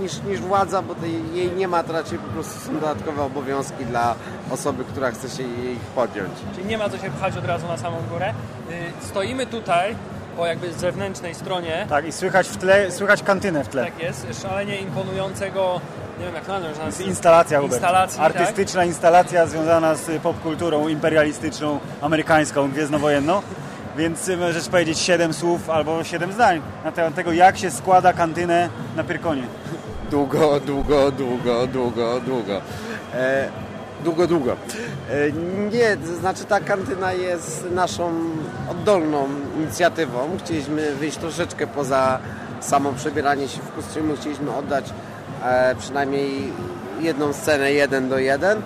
niż, niż władza, bo tej, jej nie ma, to raczej po prostu są dodatkowe obowiązki dla osoby, która chce się jej podjąć. Czyli nie ma co się pchać od razu na samą górę. Y, Stoimy tutaj po jakby zewnętrznej stronie. Tak, i słychać w tle, słychać kantynę w tle. Tak jest, szalenie imponującego, nie wiem jak nazwać, nas- instalacja, Hubert. instalacji, Artystyczna instalacja związana z popkulturą imperialistyczną, amerykańską, gwiezdnowojenną. Więc y, możesz powiedzieć 7 słów albo 7 zdań na temat tego, jak się składa kantynę na Pyrkonie. Długo, długo, długo, długo, długo. E, długo, długo. E, nie, to znaczy ta kantyna jest naszą oddolną inicjatywą. Chcieliśmy wyjść troszeczkę poza samo przebieranie się w kostiumy. Chcieliśmy oddać przynajmniej jedną scenę jeden do jeden.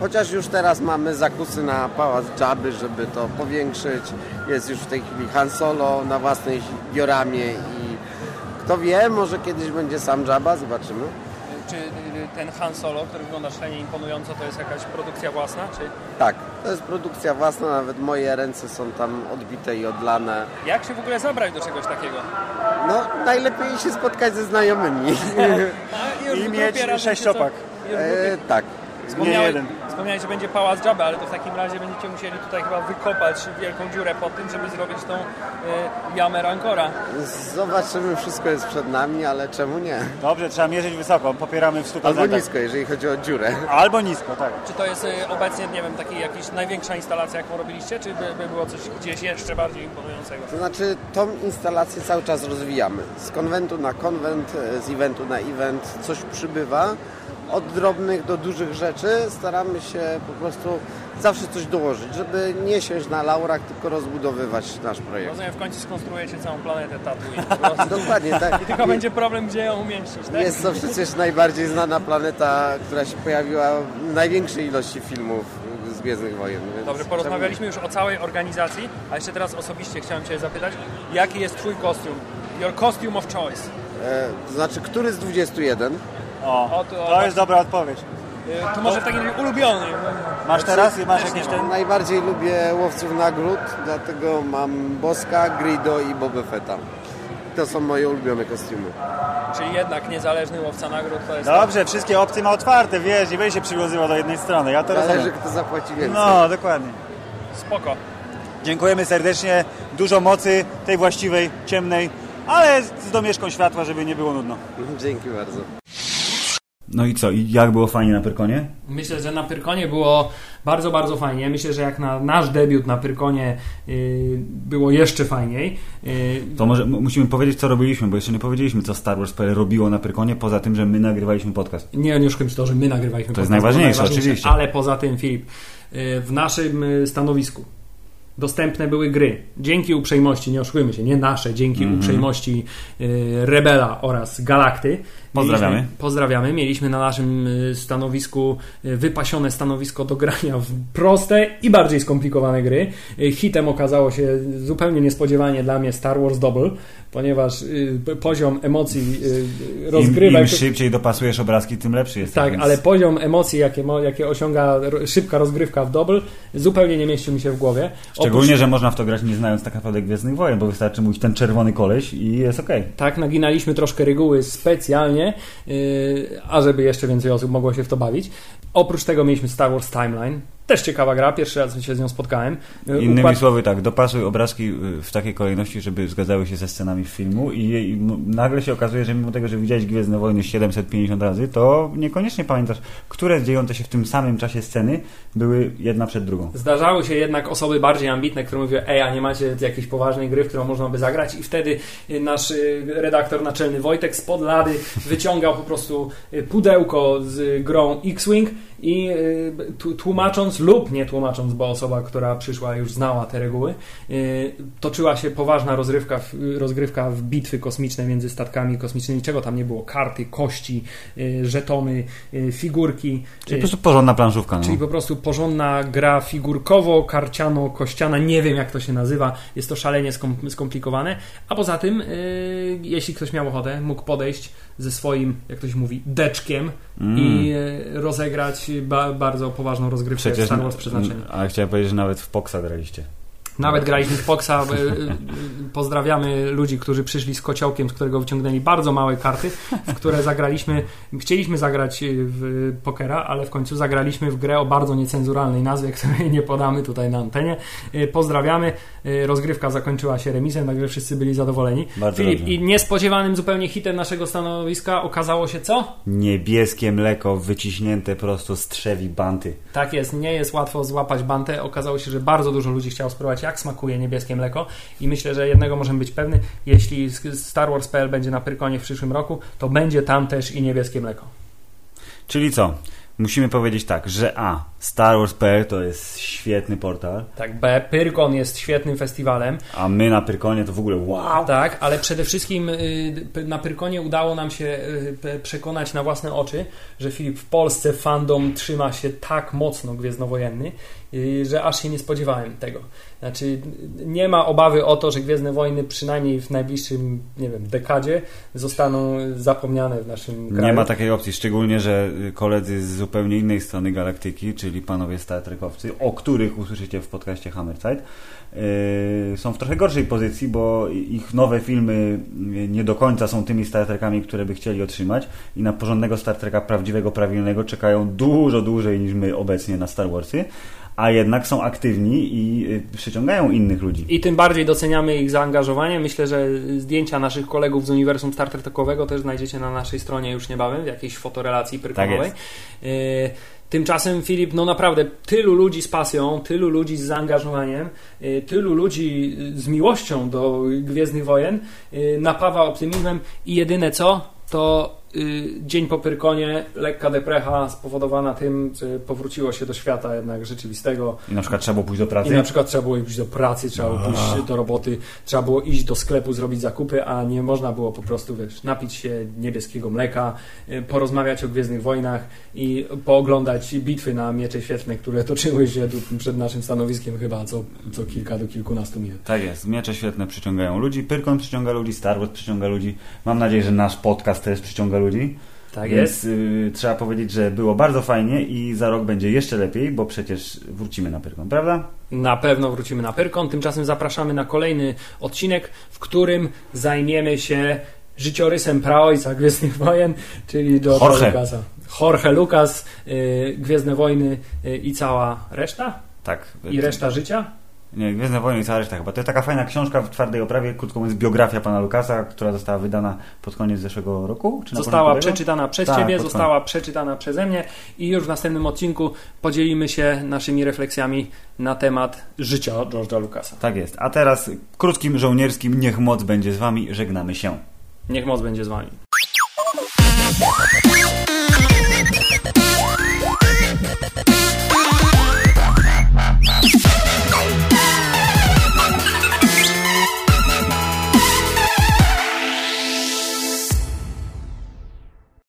Chociaż już teraz mamy zakusy na Pałac Jabby, żeby to powiększyć. Jest już w tej chwili Han Solo na własnej dioramie i kto wie, może kiedyś będzie sam Jabba, zobaczymy. Czy y, ten Han Solo, który wygląda szalenie imponująco, to jest jakaś produkcja własna? Czy Tak, to jest produkcja własna, nawet moje ręce są tam odbite i odlane. jak się w ogóle zabrać do czegoś takiego? No, najlepiej się spotkać ze znajomymi. razem się sześciopak. E, tak. Wspomniałeś, wspomniałeś, że będzie pałac Jabba, ale to w takim razie będziecie musieli tutaj chyba wykopać wielką dziurę pod tym, żeby zrobić tą y, jamę Rancora. Zobaczymy, wszystko jest przed nami, ale czemu nie? Dobrze, trzeba mierzyć wysoko, popieramy w 100%. Albo nisko, jeżeli chodzi o dziurę. Albo nisko, tak. Czy to jest y, obecnie, nie wiem, taki jakiś największa instalacja, jaką robiliście, czy by, by było coś gdzieś jeszcze bardziej imponującego? To znaczy, tą instalację cały czas rozwijamy. Z konwentu na konwent, e, z eventu na event coś przybywa. Od drobnych do dużych rzeczy staramy się po prostu zawsze coś dołożyć, żeby nie siąść na laurach, tylko rozbudowywać nasz projekt. Rozumiem, w końcu skonstruujecie całą planetę Tatooine. Dokładnie, tak. I tylko będzie problem, gdzie ją umieścić, tak? Jest to przecież najbardziej znana planeta, która się pojawiła w największej ilości filmów z Gwiezdnych Wojen. Dobrze, porozmawialiśmy już o całej organizacji, a jeszcze teraz osobiście chciałem Cię zapytać, jaki jest Twój kostium? Your costume of choice. E, to znaczy, który z 21? O, O, to- to jest dobra odpowiedź. Y, To może w takim razie ulubiony. Masz teraz? Masz Też jakiś nie ten? Najbardziej lubię łowców nagród, dlatego mam Boska, Grido i Boba Fetta. to są moje ulubione kostiumy. Czyli jednak niezależny łowca nagród to jest... Dobrze, wszystkie opcje ma otwarte, wiesz, nie będzie się przywiązywał do jednej strony. Ja to Zależy, rozumiem. kto zapłaci więcej. No, dokładnie. Spoko. Dziękujemy serdecznie. Dużo mocy tej właściwej, ciemnej, ale z domieszką światła, żeby nie było nudno. Dzięki bardzo. No i co? I jak było fajnie na Pyrkonie? Myślę, że na Pyrkonie było bardzo, bardzo fajnie. Myślę, że jak na nasz debiut na Pyrkonie yy, było jeszcze fajniej. Yy, To może musimy powiedzieć, co robiliśmy, bo jeszcze nie powiedzieliśmy, co Star Wars PL robiło na Pyrkonie, poza tym, że my nagrywaliśmy podcast. Nie, nie się to, że my nagrywaliśmy To jest podcast, było najważniejsze, oczywiście. Ale poza tym, Filip, yy, w naszym yy, stanowisku dostępne były gry. Dzięki uprzejmości, nie oszukujmy się, nie nasze, dzięki Mhm. uprzejmości yy, Rebela oraz Galakty. Pozdrawiamy. Mieliśmy, pozdrawiamy. Mieliśmy na naszym y, stanowisku y, wypasione stanowisko do grania w proste i bardziej skomplikowane gry. Y, Hitem okazało się zupełnie niespodziewanie dla mnie Star Wars Double, ponieważ poziom emocji y, Im, rozgrywek... Im szybciej dopasujesz obrazki, tym lepszy jest. Tak, ale poziom emocji, jakie, jakie osiąga szybka rozgrywka w Double, zupełnie nie mieścił mi się w głowie. Szczególnie, że można w to grać nie znając tak naprawdę Gwiezdnych Wojen, bo wystarczy mówić ten czerwony koleś i jest okej. Tak, naginaliśmy troszkę reguły specjalnie, yy, ażeby jeszcze więcej osób mogło się w to bawić. Oprócz tego mieliśmy Star Wars Timeline. Też ciekawa gra, pierwszy raz się z nią spotkałem. Innymi układ- słowy tak, dopasuj obrazki y, w takiej kolejności, żeby zgadzały się ze scenami filmu i, i nagle się okazuje, że mimo tego, że widziałeś Gwiezdne Wojny 750 razy, to niekoniecznie pamiętasz, które dziejące się w tym samym czasie sceny były jedna przed drugą. Zdarzały się jednak osoby bardziej ambitne, które mówią, ej, a nie macie jakiejś poważnej gry, w którą można by zagrać i wtedy y, nasz y, redaktor naczelny Wojtek spod lady wyciągał po prostu pudełko z grą X-Wing i y, tłumacząc lub nie tłumacząc, bo osoba, która przyszła już znała te reguły, y, toczyła się poważna rozrywka, rozgrywka w bitwy kosmiczne między statkami kosmicznymi, czego tam nie było, karty, kości, y, żetony, figurki. Czyli po prostu porządna planszówka. No. Czyli po prostu porządna gra figurkowo-karciano-kościana, nie wiem jak to się nazywa, jest to szalenie skom- skomplikowane. A poza tym, jeśli ktoś miał ochotę, mógł podejść ze swoim, jak to się mówi, deczkiem Mm. i yy, rozegrać ba- bardzo poważną rozgrywkę Przecież, Star Wars przeznaczenia. ale chciałem powiedzieć, że nawet w Poxa graliście. Nawet graliśmy w Poxa. y, y, Pozdrawiamy ludzi, którzy przyszli z kociołkiem, z którego wyciągnęli bardzo małe karty, w które zagraliśmy. Chcieliśmy zagrać y, w pokera, ale w końcu zagraliśmy w grę o bardzo niecenzuralnej nazwie, której nie podamy tutaj na antenie. Pozdrawiamy. Rozgrywka zakończyła się remisem, także wszyscy byli zadowoleni. Bardzo Filip, dobrze. i niespodziewanym zupełnie hitem naszego stanowiska okazało się co? Niebieskie mleko wyciśnięte prosto z trzewi banty. Tak jest, nie jest łatwo złapać bantę. Okazało się, że bardzo dużo ludzi chciało spróbować, jak smakuje niebieskie mleko. I myślę, że jednego możemy być pewny: jeśli Star Wars.pl będzie na Pyrkonie w przyszłym roku, to będzie tam też i niebieskie mleko. Czyli co? Musimy powiedzieć tak, że A. Star Wars.pl to jest świetny portal, Tak, B. Pyrkon jest świetnym festiwalem. a my na Pyrkonie to w ogóle wow. Tak, ale przede wszystkim y, na Pyrkonie udało nam się y, przekonać na własne oczy, że Filip w Polsce fandom trzyma się tak mocno gwiezdnowojenny, y, że aż się nie spodziewałem tego. Znaczy, nie ma obawy o to, że Gwiezdne Wojny przynajmniej w najbliższym, nie wiem, dekadzie zostaną zapomniane w naszym kraju. Nie ma takiej opcji, szczególnie, że koledzy z zupełnie innej strony galaktyki, czyli panowie Star Trekowcy, o których usłyszycie w podcaście Hammerside, yy, są w trochę gorszej pozycji, bo ich nowe filmy nie do końca są tymi Star Trekami, które by chcieli otrzymać i na porządnego Star Treka prawdziwego, prawilnego czekają dużo dłużej niż my obecnie na Star Warsy, a jednak są aktywni i y, przyciągają innych ludzi. I tym bardziej doceniamy ich zaangażowanie. Myślę, że zdjęcia naszych kolegów z uniwersum Star Trekowego też znajdziecie na naszej stronie już niebawem, w jakiejś fotorelacji pyrkonowej. Tak Tymczasem Filip, no naprawdę tylu ludzi z pasją, tylu ludzi z zaangażowaniem, y, tylu ludzi z miłością do Gwiezdnych Wojen y, napawa optymizmem i jedyne co, to y, dzień po Pyrkonie, lekka deprecha spowodowana tym, że powróciło się do świata jednak rzeczywistego. I na przykład trzeba było pójść do pracy. I na przykład trzeba było iść do pracy, trzeba było pójść do roboty, trzeba było iść do sklepu, zrobić zakupy, a nie można było po prostu, wiesz, napić się niebieskiego mleka, y, porozmawiać o Gwiezdnych Wojnach i pooglądać bitwy na miecze świetlne, które toczyły się przed naszym stanowiskiem chyba co, co kilka do kilkunastu minut. Tak jest. Miecze świetne przyciągają ludzi, Pyrkon przyciąga ludzi, Star Wars przyciąga ludzi. Mam nadzieję, że nasz podcast też przyciąga ludzi. Tak Więc jest. y, trzeba powiedzieć, że było bardzo fajnie i za rok będzie jeszcze lepiej, bo przecież wrócimy na Pyrkon, prawda? Na pewno wrócimy na Pyrkon. Tymczasem zapraszamy na kolejny odcinek, w którym zajmiemy się życiorysem praojca Gwiezdnych Wojen, czyli George'a Jorge. Lucasa. Jorge Lucas, y, Gwiezdne Wojny y, i cała reszta? Tak. I reszta życia? Nie, Gwiezdne Wojny i cała reszta chyba. To jest taka fajna książka w twardej oprawie, krótko mówiąc biografia pana Lukasa, która została wydana pod koniec zeszłego roku? Została przeczytana przez Tak, Ciebie, została przeczytana przeze mnie i już w następnym odcinku podzielimy się naszymi refleksjami na temat życia George'a Lucasa. Tak jest. A teraz krótkim żołnierskim niech moc będzie z wami, żegnamy się. Niech moc będzie z Wami.